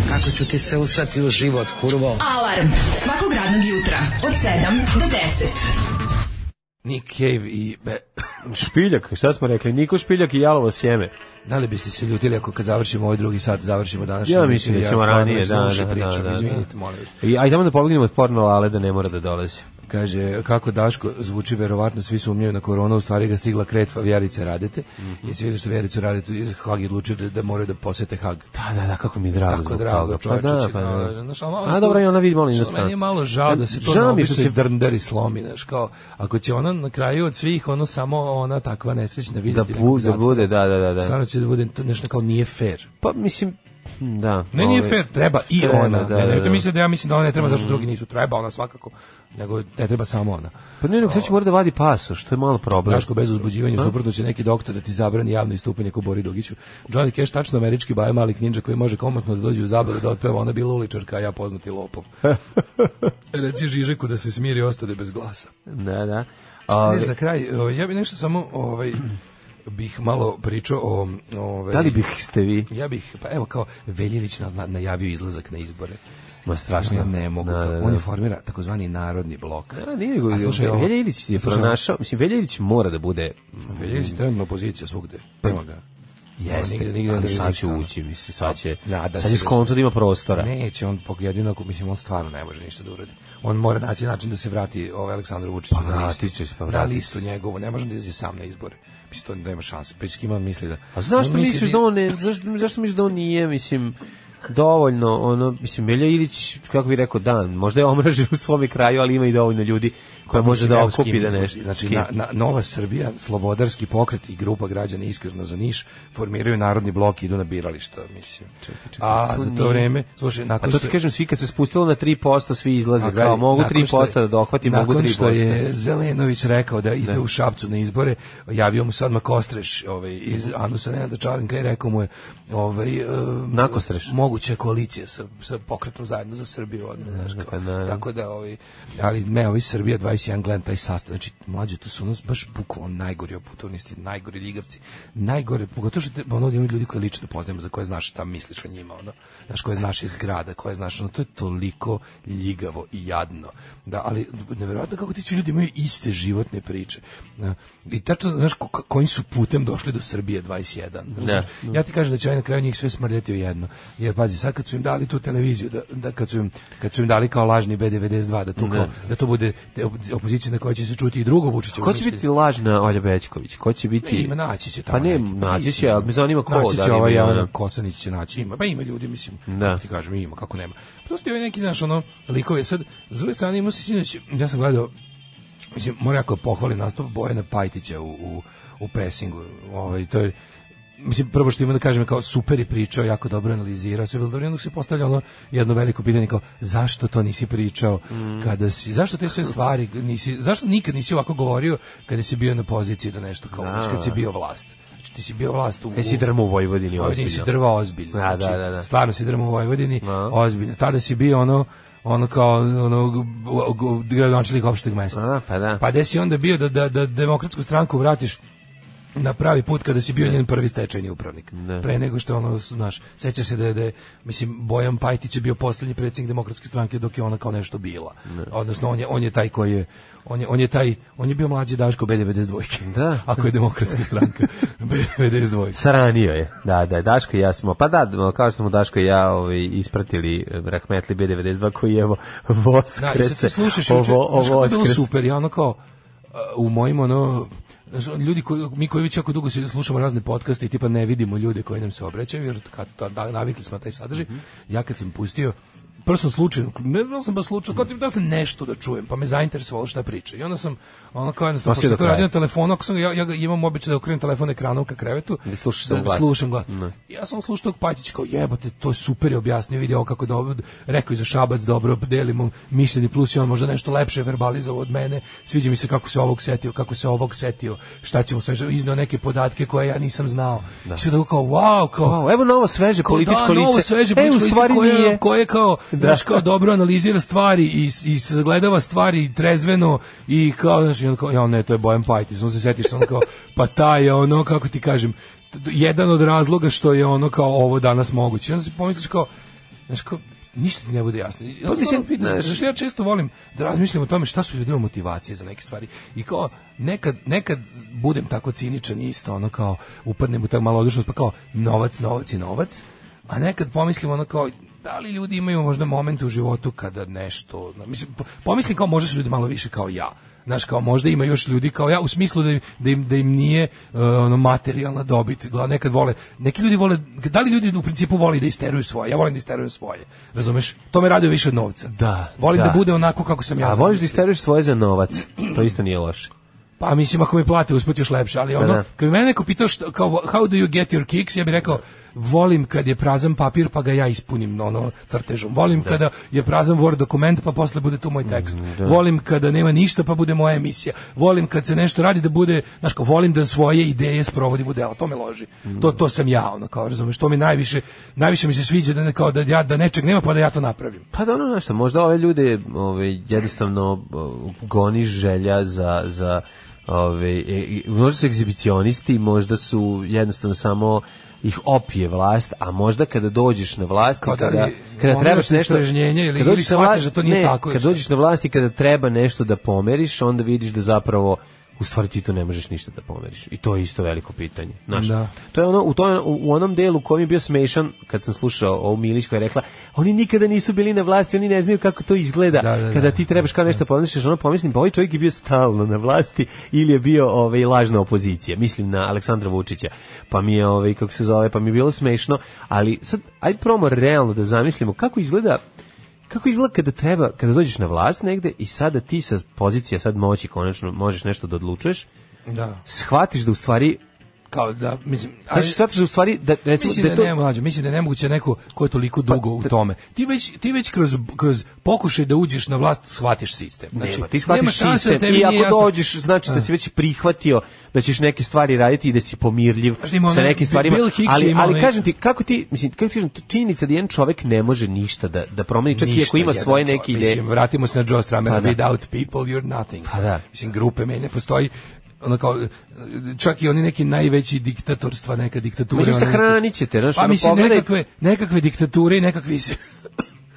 Kako ću ti se usrati u život, kurvo? Alarm svakog radnog jutra od 7 do 10. Nick Cave i... Be... Špiljak, šta smo rekli? Niko Špiljak i Jalovo sjeme. Da li biste se ljutili ako kad završimo ovaj drugi sat, završimo danas? Ja mislim da ćemo ranije, da, da, da, da, da, da. Izvinite, molim vas. I, ajde da pobegnemo od porno, ale da ne mora da dolazi. Kaže, kako Daško zvuči verovatno, svi sumnjaju na koronu, u stvari ga stigla kretva Vjerice Radete. Mm -hmm. I svi vidio što da Vjericu Radete, Hag je odlučio da, da moraju da posete Hag. Pa da, da, kako mi je drago. Tako drago, pa čovječe. Da, znači, pa da, pa da. Znaš, malo, A dobro, i ona vidi malo inostranstvo. Meni je malo žao da se to na običaj se drnderi slomi, znaš, kao, ako će ona na kraju od svih, ono samo ona takva nesrećna da vidjeti. Da, bu, da bude, da, da, da. da. Stvarno će da bude, nešto kao nije fair. Pa, mislim, Da. Ne, nije ovaj, fair, treba i treba, ona. Da, ne, ne, da, da. Mislim da ja mislim da ona ne treba, zašto mm. drugi nisu. Treba ona svakako, nego ne treba samo ona. Pa ne, nego sad će mora da vadi paso, što je malo problem. Daško, bez uzbuđivanja, suprotno će neki doktor da ti zabrani javno istupanje ko Bori Dugiću. Johnny Cash, tačno američki baje mali ninja koji može komotno da dođe u zabavu da otpeva, ona bila uličarka, a ja poznati lopov. Reci Žižeku da se smiri i ostade bez glasa. Da, da. Ali... Ne, za kraj, ovaj, ja bih nešto samo, ovaj, bih malo pričao o... Ove, da li bih ste vi? Ja bih, pa evo kao, Veljević najavio izlazak na izbore. Ma strašno ja ne mogu. Da, da, da. On je formira takozvani narodni blok. Da, da nije a Slušaj, Veljević je pronašao, mislim Veljević mora da bude Veljević trenutno opozicija svugde. Pa, Nema ga. Jeste, no, nigde, nigde, ali sad će ući, mislim, sad će, da, da sad je skonto da ima prostora. Neće, on jedino, mislim, on stvarno ne može ništa da uradi. On mora naći način da se vrati ovaj Aleksandru Vučiću pa, na listu. Će se, pa, na listu njegovu, ne može da izađe sam na izbore to nema šanse. Pećkiman pa misli da... A zašto misli misliš da on ne, zašto, zašto misliš da on nije, mislim dovoljno ono mislim Melja Ilić kako bi rekao dan možda je omražen u svom kraju ali ima i dovoljno ljudi koja pa može da okupi da nešto. Znači, znači na, na, Nova Srbija, Slobodarski pokret i grupa građana iskreno za Niš formiraju narodni blok i idu na birališta, mislim. Čekaj, čekaj, a za to vreme, slušaj, nakon A to ti što, kažem, svi kad se spustilo na 3%, svi izlaze, nakon, kao mogu 3% da dohvati, mogu 3%. Nakon što je da Zelenović rekao da ide da. u Šapcu na izbore, javio mu sad Makostreš ovaj, iz mm -hmm. Anusa Nenada Čarinka i rekao mu je ovaj, um, e, Nakostreš. moguća koalicija sa, sa pokretom zajedno za Srbiju. Odmah, znaš, kao. Pa Tako da, ovaj, ali me, ovi ovaj Srbija 20 Sean Glenn, taj sastav, znači mlađe, to su ono baš bukvalno najgori oportunisti, najgori ligavci, najgore, pogotovo što ono imaju ljudi koje lično poznajemo, za koje znaš šta misliš o njima, ono, znaš koje znaš iz grada, koje znaš, ono, to je toliko ljigavo i jadno. Da, ali nevjerojatno kako ti ljudi imaju iste životne priče. Da, I tačno, znaš, kojim su putem došli do Srbije 21. Da, znaš, da. Ja ti kažem da će ovaj na kraju njih sve smrdeti u jedno. Jer, pazi, sad kad su im dali tu televiziju, da, da kad, su im, kad su im dali kao lažni B92, da to, da. kao, da to bude da, opozicija na koja će se čuti i drugo Vučić. Ko će biti lažna Olja Bećković? Ko će biti? Ne, ima naći će tamo. Pa ne, pa naći će, ali me zanima ko naći da će da ovaj Jovana Kosanić će naći. Ima, pa ima ljudi, mislim. Da. Ti kažem, ima, kako nema. Prosto je ovaj neki naš ono likove sad s druge strane ima se sinoć ja sam gledao mislim moram jako da pohvalim nastup Bojana Pajtića u, u u presingu. Ovaj to je mislim prvo što imam da kažem kao super je pričao, jako dobro analizirao, sve bilo dobro, onda se postavlja ono jedno veliko pitanje kao zašto to nisi pričao kada si, zašto te sve stvari nisi, zašto nikad nisi ovako govorio kada si bio na poziciji da nešto kao, da. kad si da. bio vlast Znači ti si bio vlast u... E si drmo u Vojvodini pa, ozbiljno. si drva ozbiljno. Da, da, znači, da, da, da. Stvarno si drmo u Vojvodini A. ozbiljno. Tada si bio ono ono kao ono gradonačelnik opšteg mesta. A, pa da. Pa da onda bio da, da, da demokratsku stranku vratiš na pravi put kada si bio ne. njen prvi stečajni upravnik. Ne. Pre nego što ono, znaš, sećaš se da je, da je, mislim, Bojan Pajtić je bio poslednji predsjednik demokratske stranke dok je ona kao nešto bila. Ne. Odnosno, on je, on je taj koji je, on je, on je taj, on je bio mlađi Daško B92. Da. Ako je demokratska stranka B92. Saranio je, da, da, Daško i ja smo, pa da, kao što smo Daško i ja ovi, ovaj, ispratili eh, Rahmetli B92 koji je evo, voskrese. Da, i sad slušaš, ovo, ovo, ovo, ovo, super, ja ono kao, eh, u mojim ono ljudi koji mi koji već jako dugo se slušamo razne podcaste i tipa ne vidimo ljude koji nam se obraćaju jer kad da, navikli smo taj sadržaj. Mm -hmm. Ja kad sam pustio prosto slučajno, ne znam da sam baš slučajno, kao da sam nešto da čujem, pa me zainteresovalo šta priča. I onda sam, ono kao jednostavno, pošto to radio na telefonu, ako sam, ja, ja imam običaj da okrenem telefon ekranom ka krevetu, da, slušam da glas. Slušam glas. Ne. Da. Ja sam slušao tog Pajtić kao, jebote, to je super je objasnio, vidio kako dobro, rekao i za Šabac, dobro, delimo mišljenje, plus je on možda nešto lepše verbalizovao od mene, sviđa mi se kako se ovog setio, kako se ovog setio, šta ćemo sve, izneo neke podatke koje ja nisam znao. Da. I sve tako kao, wow, kao, wow, evo novo sveže političko da, lice. Novo sveže e, političko lice koje, koje kao, da. Znaš, kao dobro analizira stvari i, i sagledava stvari trezveno i kao, znaš, i on kao, ja, ne, to je Bojan Pajtić, samo se setiš, on kao, pa taj je ono, kako ti kažem, jedan od razloga što je ono kao ovo danas moguće. Onda se pomisliš kao, znaš, kao, ništa ti ne bude jasno. Pa mislim, što ja često volim da razmišljam o tome šta su ljudima motivacije za neke stvari. I kao, nekad, nekad budem tako ciničan isto, ono kao, upadnem u tako malo odušnost, pa kao, novac, novac i novac, a nekad pomislim ono kao, da li ljudi imaju možda moment u životu kada nešto, mislim, pomislim kao možda su ljudi malo više kao ja, Znaš, kao možda ima još ljudi kao ja, u smislu da im, da im, da im nije uh, ono, materijalna dobit. Da nekad vole, neki ljudi vole, da li ljudi u principu voli da isteruju svoje? Ja volim da isterujem svoje. Razumeš? To me radi više od novca. Da. Volim da. da bude onako kako sam ja. A voliš da isteruješ svoje za novac? To isto nije loše. Pa mislim ako mi plate usput još lepše, ali da, ono, da, da. kad bi mene neko pitao što, kao, how do you get your kicks, ja bih rekao, volim kad je prazan papir pa ga ja ispunim ono crtežom. Volim da. kada je prazan Word dokument pa posle bude tu moj tekst. Mm, da. Volim kada nema ništa pa bude moja emisija. Volim kad se nešto radi da bude, znaš, kao, volim da svoje ideje sprovodim u delo. To me loži. Mm. To to sam ja, ono kao razumeš, to mi najviše najviše mi se sviđa da ne, kao da ja da nečeg nema pa da ja to napravim. Pa da ono nešto, možda ove ljude ove jednostavno goni želja za za ove, e, e, možda su egzibicionisti, možda su jednostavno samo ih opije vlast, a možda kada dođeš na vlast, da kada, kada, kada trebaš nešto ili kada ili na vlast, da to nije ne, tako. Kada dođeš na vlast i kada treba nešto da pomeriš, onda vidiš da zapravo u stvari ti to ne možeš ništa da pomeriš. I to je isto veliko pitanje. Znaš, da. To je ono, u, to, u onom delu kojem je bio smešan, kad sam slušao ovu Milić koja je rekla, oni nikada nisu bili na vlasti, oni ne znaju kako to izgleda. Da, da, kada da. ti trebaš kao nešto da, pomeriš, ono pomislim, pa ovaj čovjek je bio stalno na vlasti ili je bio ovaj, lažna opozicija. Mislim na Aleksandra Vučića. Pa mi je, ovaj, kako se zove, pa mi je bilo smešno. Ali sad, aj promo realno da zamislimo kako izgleda kako izgleda kada treba, kada dođeš na vlast negde i sada ti sa pozicije sad moći konačno možeš nešto da odlučuješ, da. shvatiš da u stvari kao da mislim ali znači sad u stvari da reci mislim da, da to... da ne mlađe mislim da je nemoguće neko ko je toliko dugo pa, u tome ti već ti već kroz kroz pokušaj da uđeš na vlast shvatiš sistem znači nema, ti shvatiš da sistem i ako dođeš znači da, da si već prihvatio da ćeš neke stvari raditi i da si pomirljiv znači, sa nekim stvarima ali ali kažem ti kako ti mislim kako ti kažem činjenica da jedan čovjek ne može ništa da da promeni čak i ako ima svoje neke ideje mislim vratimo se na Joe Stramera pa without people you're nothing pa da. mislim grupe ne postoji ono kao čak i oni neki najveći diktatorstva neka diktatura mislim sahranit ćete naš pa mislim pogledaj... nekakve nekakve diktature i nekakvi se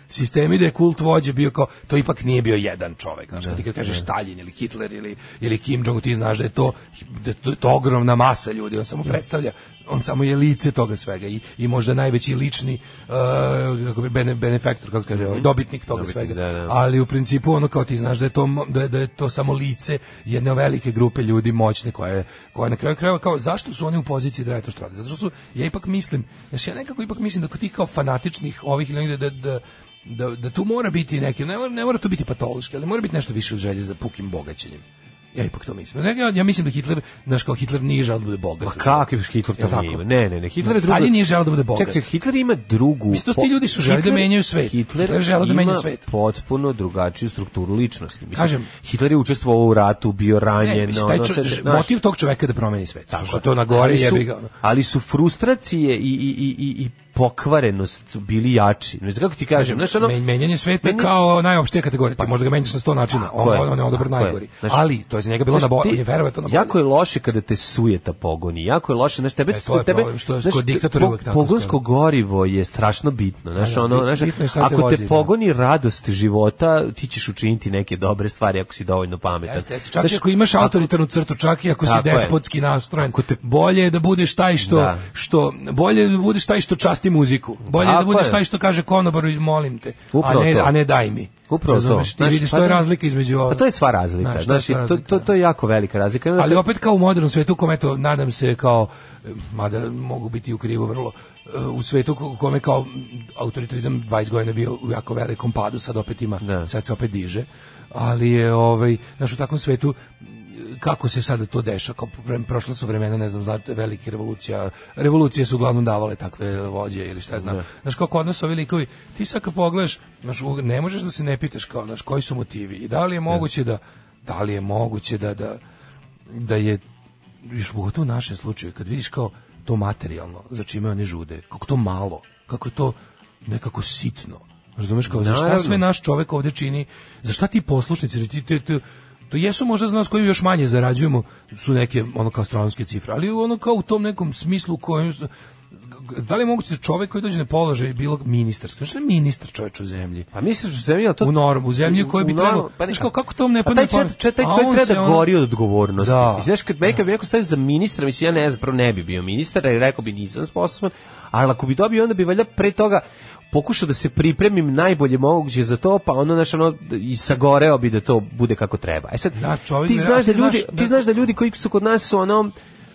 sistemi da je kult vođe bio kao to ipak nije bio jedan čovjek znači kad ti kažeš da, da. Stalin ili Hitler ili ili Kim Jong un ti znaš da je to da je to, to ogromna masa ljudi on samo da. predstavlja on samo je lice toga svega i, i možda najveći lični uh, kako bi bene, benefektor kako kaže mm -hmm. dobitnik toga dobitnik, svega da, da. ali u principu ono kao ti znaš da je to da je, da je to samo lice jedne velike grupe ljudi moćne koje koja na kraju krajeva kao zašto su oni u poziciji da rade to što rade zato što su ja ipak mislim znači ja nekako ipak mislim da kod tih kao fanatičnih ovih ili da, da da, da tu mora biti neki, ne mora, ne mora to biti patološki, ali mora biti nešto više od želje za pukim bogaćenjem. Ja ipak to mislim. Ja, ja mislim da Hitler, znaš kao Hitler nije želeo da bude bogat. Ma kakav Hitler to nije? Ne, ne, ne, Hitler je Stalin nije želeo da bude bogat. Čekaj, Hitler ima drugu. Isto ti ljudi su želeli da menjaju svet. Hitler, Hitler želeo da menja svet. Potpuno drugačiju strukturu ličnosti. Mislim, Kažem, Hitler je učestvovao u ratu, bio ranjen, ne, ono, čo, naš... motiv tog čoveka da promeni svet. Tako što to na gore jebi Ali su frustracije i i i i pokvarenost bili jači. Ne znači kako ti kažem, znači ono menjanje sveta menjanje... kao najopšte kategorije, pa, možda ga menjaš na 100 načina, on, on, on je odabro najgori. Znači, ali to je za njega bilo znači, na bolje, je verovatno na bolje. Jako je loše kada te sujeta pogoni. Jako je loše, znači tebe e, to je tebe što je znači, kod diktatora po, pogonsko gorivo je strašno bitno, znači ono, znači ako te da. pogoni da. radost života, ti ćeš učiniti neke dobre stvari ako si dovoljno pametan. Jeste, jeste. Čak i ako imaš autoritarnu crtu, čak i ako si despotski nastrojen, bolje je da budeš taj što što bolje da budeš taj što pasti muziku. Bolje da budeš je. taj što kaže konobar, molim te, a ne, a ne daj mi. Upravo Razumeš, to. Ti znaš, vidiš, pa, pa to je razlika između ovog. Pa to je sva razlika. Znaš, znači, To, to, to je jako velika razlika. Dakle- ali opet kao u modernom svetu, kom eto, nadam se kao, mada mogu biti u krivo vrlo, u svetu kome kao autoritarizam 20 godina bio u jako velikom padu, sad opet ima, da. sad se opet diže ali je ovaj, znaš, u takvom svetu kako se sada to dešava kao prošla su vremena, ne znam, znate, velike revolucija, revolucije su uglavnom davale takve vođe ili šta ja znam. Da. znači kako kod nas likovi, ti sad kad pogledaš, znaš, ne možeš da se ne pitaš kao, znaš, koji su motivi i da li je da. moguće da, da li je moguće da, da, da je, još u našem slučaju, kad vidiš kao to materijalno, za čime oni žude, kako to malo, kako je to nekako sitno, Razumeš kao, za šta sve naš čovek ovde čini, za šta ti poslušnici, ti, ti, ti, to jesu možda za nas koji još manje zarađujemo su neke ono kao astronomske cifre, ali ono kao u tom nekom smislu kojem da li mogući da čovjek koji dođe na položaj je bilo ministarski? znači ministar čovjek u zemlji? Pa misliš u zemlji, to... U normu, u zemlji koja bi trebalo... Pa ne, kako to ne padne pa taj, taj čovjek treba da gori od odgovornosti. Da. znaš, kad me kad bi neko stavio za ministra, mislim, ja ne znam, prvo ne bi bio ministar, i rekao bi nisam sposoban, ali ako bi dobio, onda bi valjda pre toga pokušao da se pripremim najbolje moguće za to, pa ono naš ono i sagoreo bi da to bude kako treba. E sad, da, ti znaš da ljudi, ti da- znaš da ljudi koji su kod nas su ono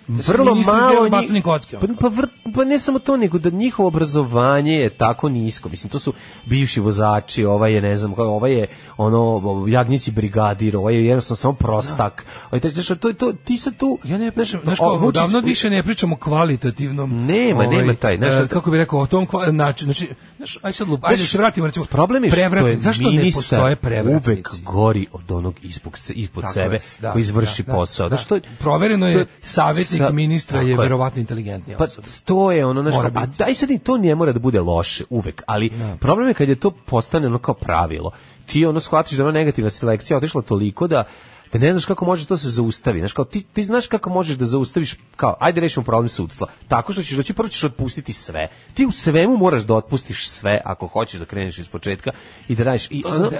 vrlo malo njih, kocke, ono. pa, pa, pa, ne samo to nego da njihovo obrazovanje je tako nisko mislim to su bivši vozači ovaj je ne znam ovaj je ono jagnjici brigadir ovaj je jednostavno samo prostak ovaj to to, to ti se tu ja ne pričam znači kao davno više ne pričamo kvalitativnom nema ovaj, nema taj znaš uh, kako bi rekao o tom znači način znači znaš aj sad lup, ajde se vratimo recimo problem je što je zašto ne postoje prevratnici uvek gori od onog ispod ispod sebe je, da, koji izvrši da, da posao da, da, provereno je savjetnik Zamjenik sa, ministra je verovatno inteligentnija pa, osoba. to je ono nešto, a daj sad i to nije mora da bude loše uvek, ali ne. Da. problem je kad je to postane ono kao pravilo. Ti ono shvatiš da ona negativna selekcija otišla toliko da da ne znaš kako može to se zaustavi. Znaš, kao, ti, ti znaš kako možeš da zaustaviš, kao, ajde rešimo problem sudstva. Tako što ćeš doći, prvo ćeš otpustiti sve. Ti u svemu moraš da otpustiš sve ako hoćeš da kreneš iz početka i da radiš. I, ono,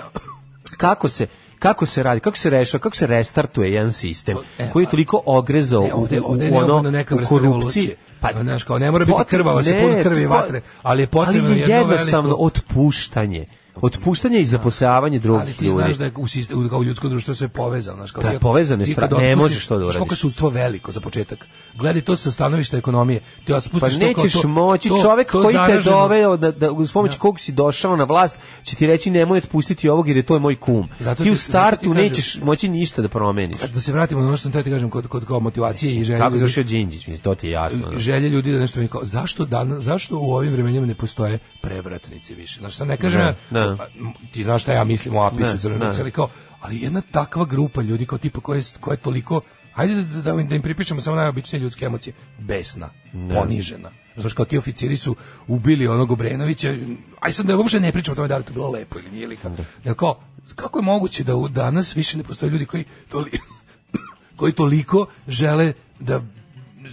kako se, kako se radi, kako se rešava, kako se restartuje jedan sistem e, koji je toliko e, ogrezao ne, ovde, ovde u, u, ono, neka vrsta korupciji. Pa, pa, znaš, kao ne mora biti krvava, se puno krvi i vatre, ali je potrebno ali je jednostavno jedno veliko... otpuštanje otpuštanje i da. zapošljavanje drugih ljudi. Ali ti ljudi. znaš da je u, kao ljudsko društvo sve povezano, znaš, kao da, je povezano je ne možeš to da uradiš. Koliko je sudstvo veliko za početak. Gledaj to sa stanovišta ekonomije. Ti otpustiš pa nećeš to, moći to, čovek to koji zaraženo. te doveo da da uz pomoć ja. Da. kog si došao na vlast, će ti reći nemoj otpustiti ovog jer je to je moj kum. Zato ti, u startu ti kažem, nećeš moći ništa da promeniš. Da se vratimo na ono što sam taj ti kažem kod kod kao motivacije Mislim, i želje. Kako završio Đinđić, mislim to ti je jasno. Mm, želje ljudi da nešto mi kao zašto danas zašto u ovim vremenima ne postoje prevratnici više. Znači ne kažem ne, ono, da. pa, ti znaš šta ja mislim o Apisu, crvenom, ali kao, ali jedna takva grupa ljudi kao tipa koja je, koja je toliko ajde da, da, da, da im pripišemo samo najobičnije ljudske emocije. Besna, ne. ponižena. Znaš, kao ti oficiri su ubili onog Obrenovića. Aj sad da uopšte ne pričamo o tome da li to bilo lepo ili nije. Ili kako. Da. Ne. Kao, kako je moguće da danas više ne postoje ljudi koji, toli, koji toliko žele da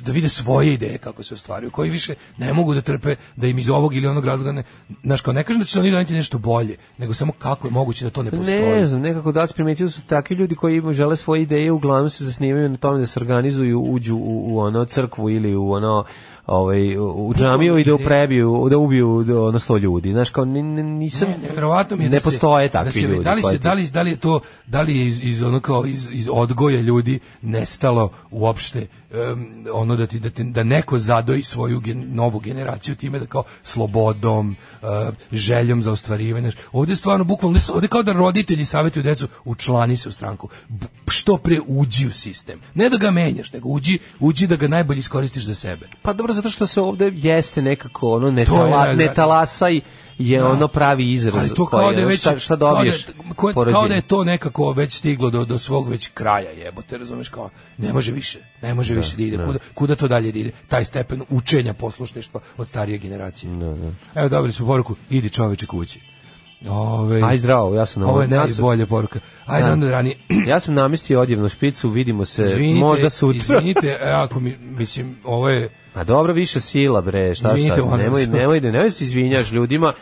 da vide svoje ideje kako se ostvaruju, koji više ne mogu da trpe da im iz ovog ili onog razloga ne, znaš, kao ne kažem da će oni doneti nešto bolje, nego samo kako je moguće da to ne postoji. Ne znam, nekako da se primetio su takvi ljudi koji žele svoje ideje, uglavnom se zasnivaju na tome da se organizuju, uđu u, u ono crkvu ili u ono ovaj u džamiju ide da u prebiju, da ubiju na da, sto ljudi. Znaš kao nisam ne, neverovatno mi je da ne da postoje takvi da ljudi. Da li se da li da li je to da li je iz iz ono kao iz, iz odgoja ljudi nestalo uopšte um, ono da ti, da ti, da neko zadoji svoju gen, novu generaciju time da kao slobodom, uh, željom za ostvarivanje. Ovde stvarno bukvalno ovde kao da roditelji savetuju decu učlani se u stranku. B, što pre uđi u sistem. Ne da ga menjaš, nego uđi, uđi da ga najbolje iskoristiš za sebe. Pa dobro zato što se ovde jeste nekako ono netala, je, da, da. netalasaj je da. ono pravi izraz ali to da kao da je već, šta, šta dobiješ kao da, je, kao da je to nekako već stiglo do, do svog već kraja jebote razumeš kao ne može više ne može da, više da ide da. Kuda, kuda to dalje da ide taj stepen učenja poslušništva od starije generacije da, da. evo dobili smo poruku idi čoveče kući Ove, Aj zdravo, ja sam na ovo. Ovo je najbolja poruka. Ajde da. onda ranije. ja sam namistio odjevnu špicu, vidimo se izvinite, možda sutra. izvinite, ako mi, mislim, ovo je Pa dobro, više sila, bre, šta Izvinite, sad, nemoj, nemoj, da- nemoj da se izvinjaš ljudima,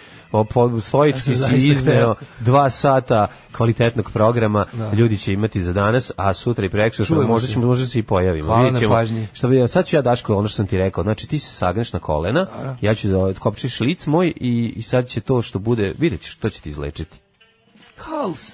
stojički si izneo dva sata kvalitetnog programa, da. ljudi će imati za danas, a sutra i preksu, možda, možda ćemo, možda se i pojavimo. Hvala na pažnji. Šta bi, sad ću ja, Daško, ono što sam ti rekao, znači ti se sagneš na kolena, a. ja ću da kopčiš lic moj i, i sad će to što bude, vidjet ćeš, to će ti izlečiti. Hals.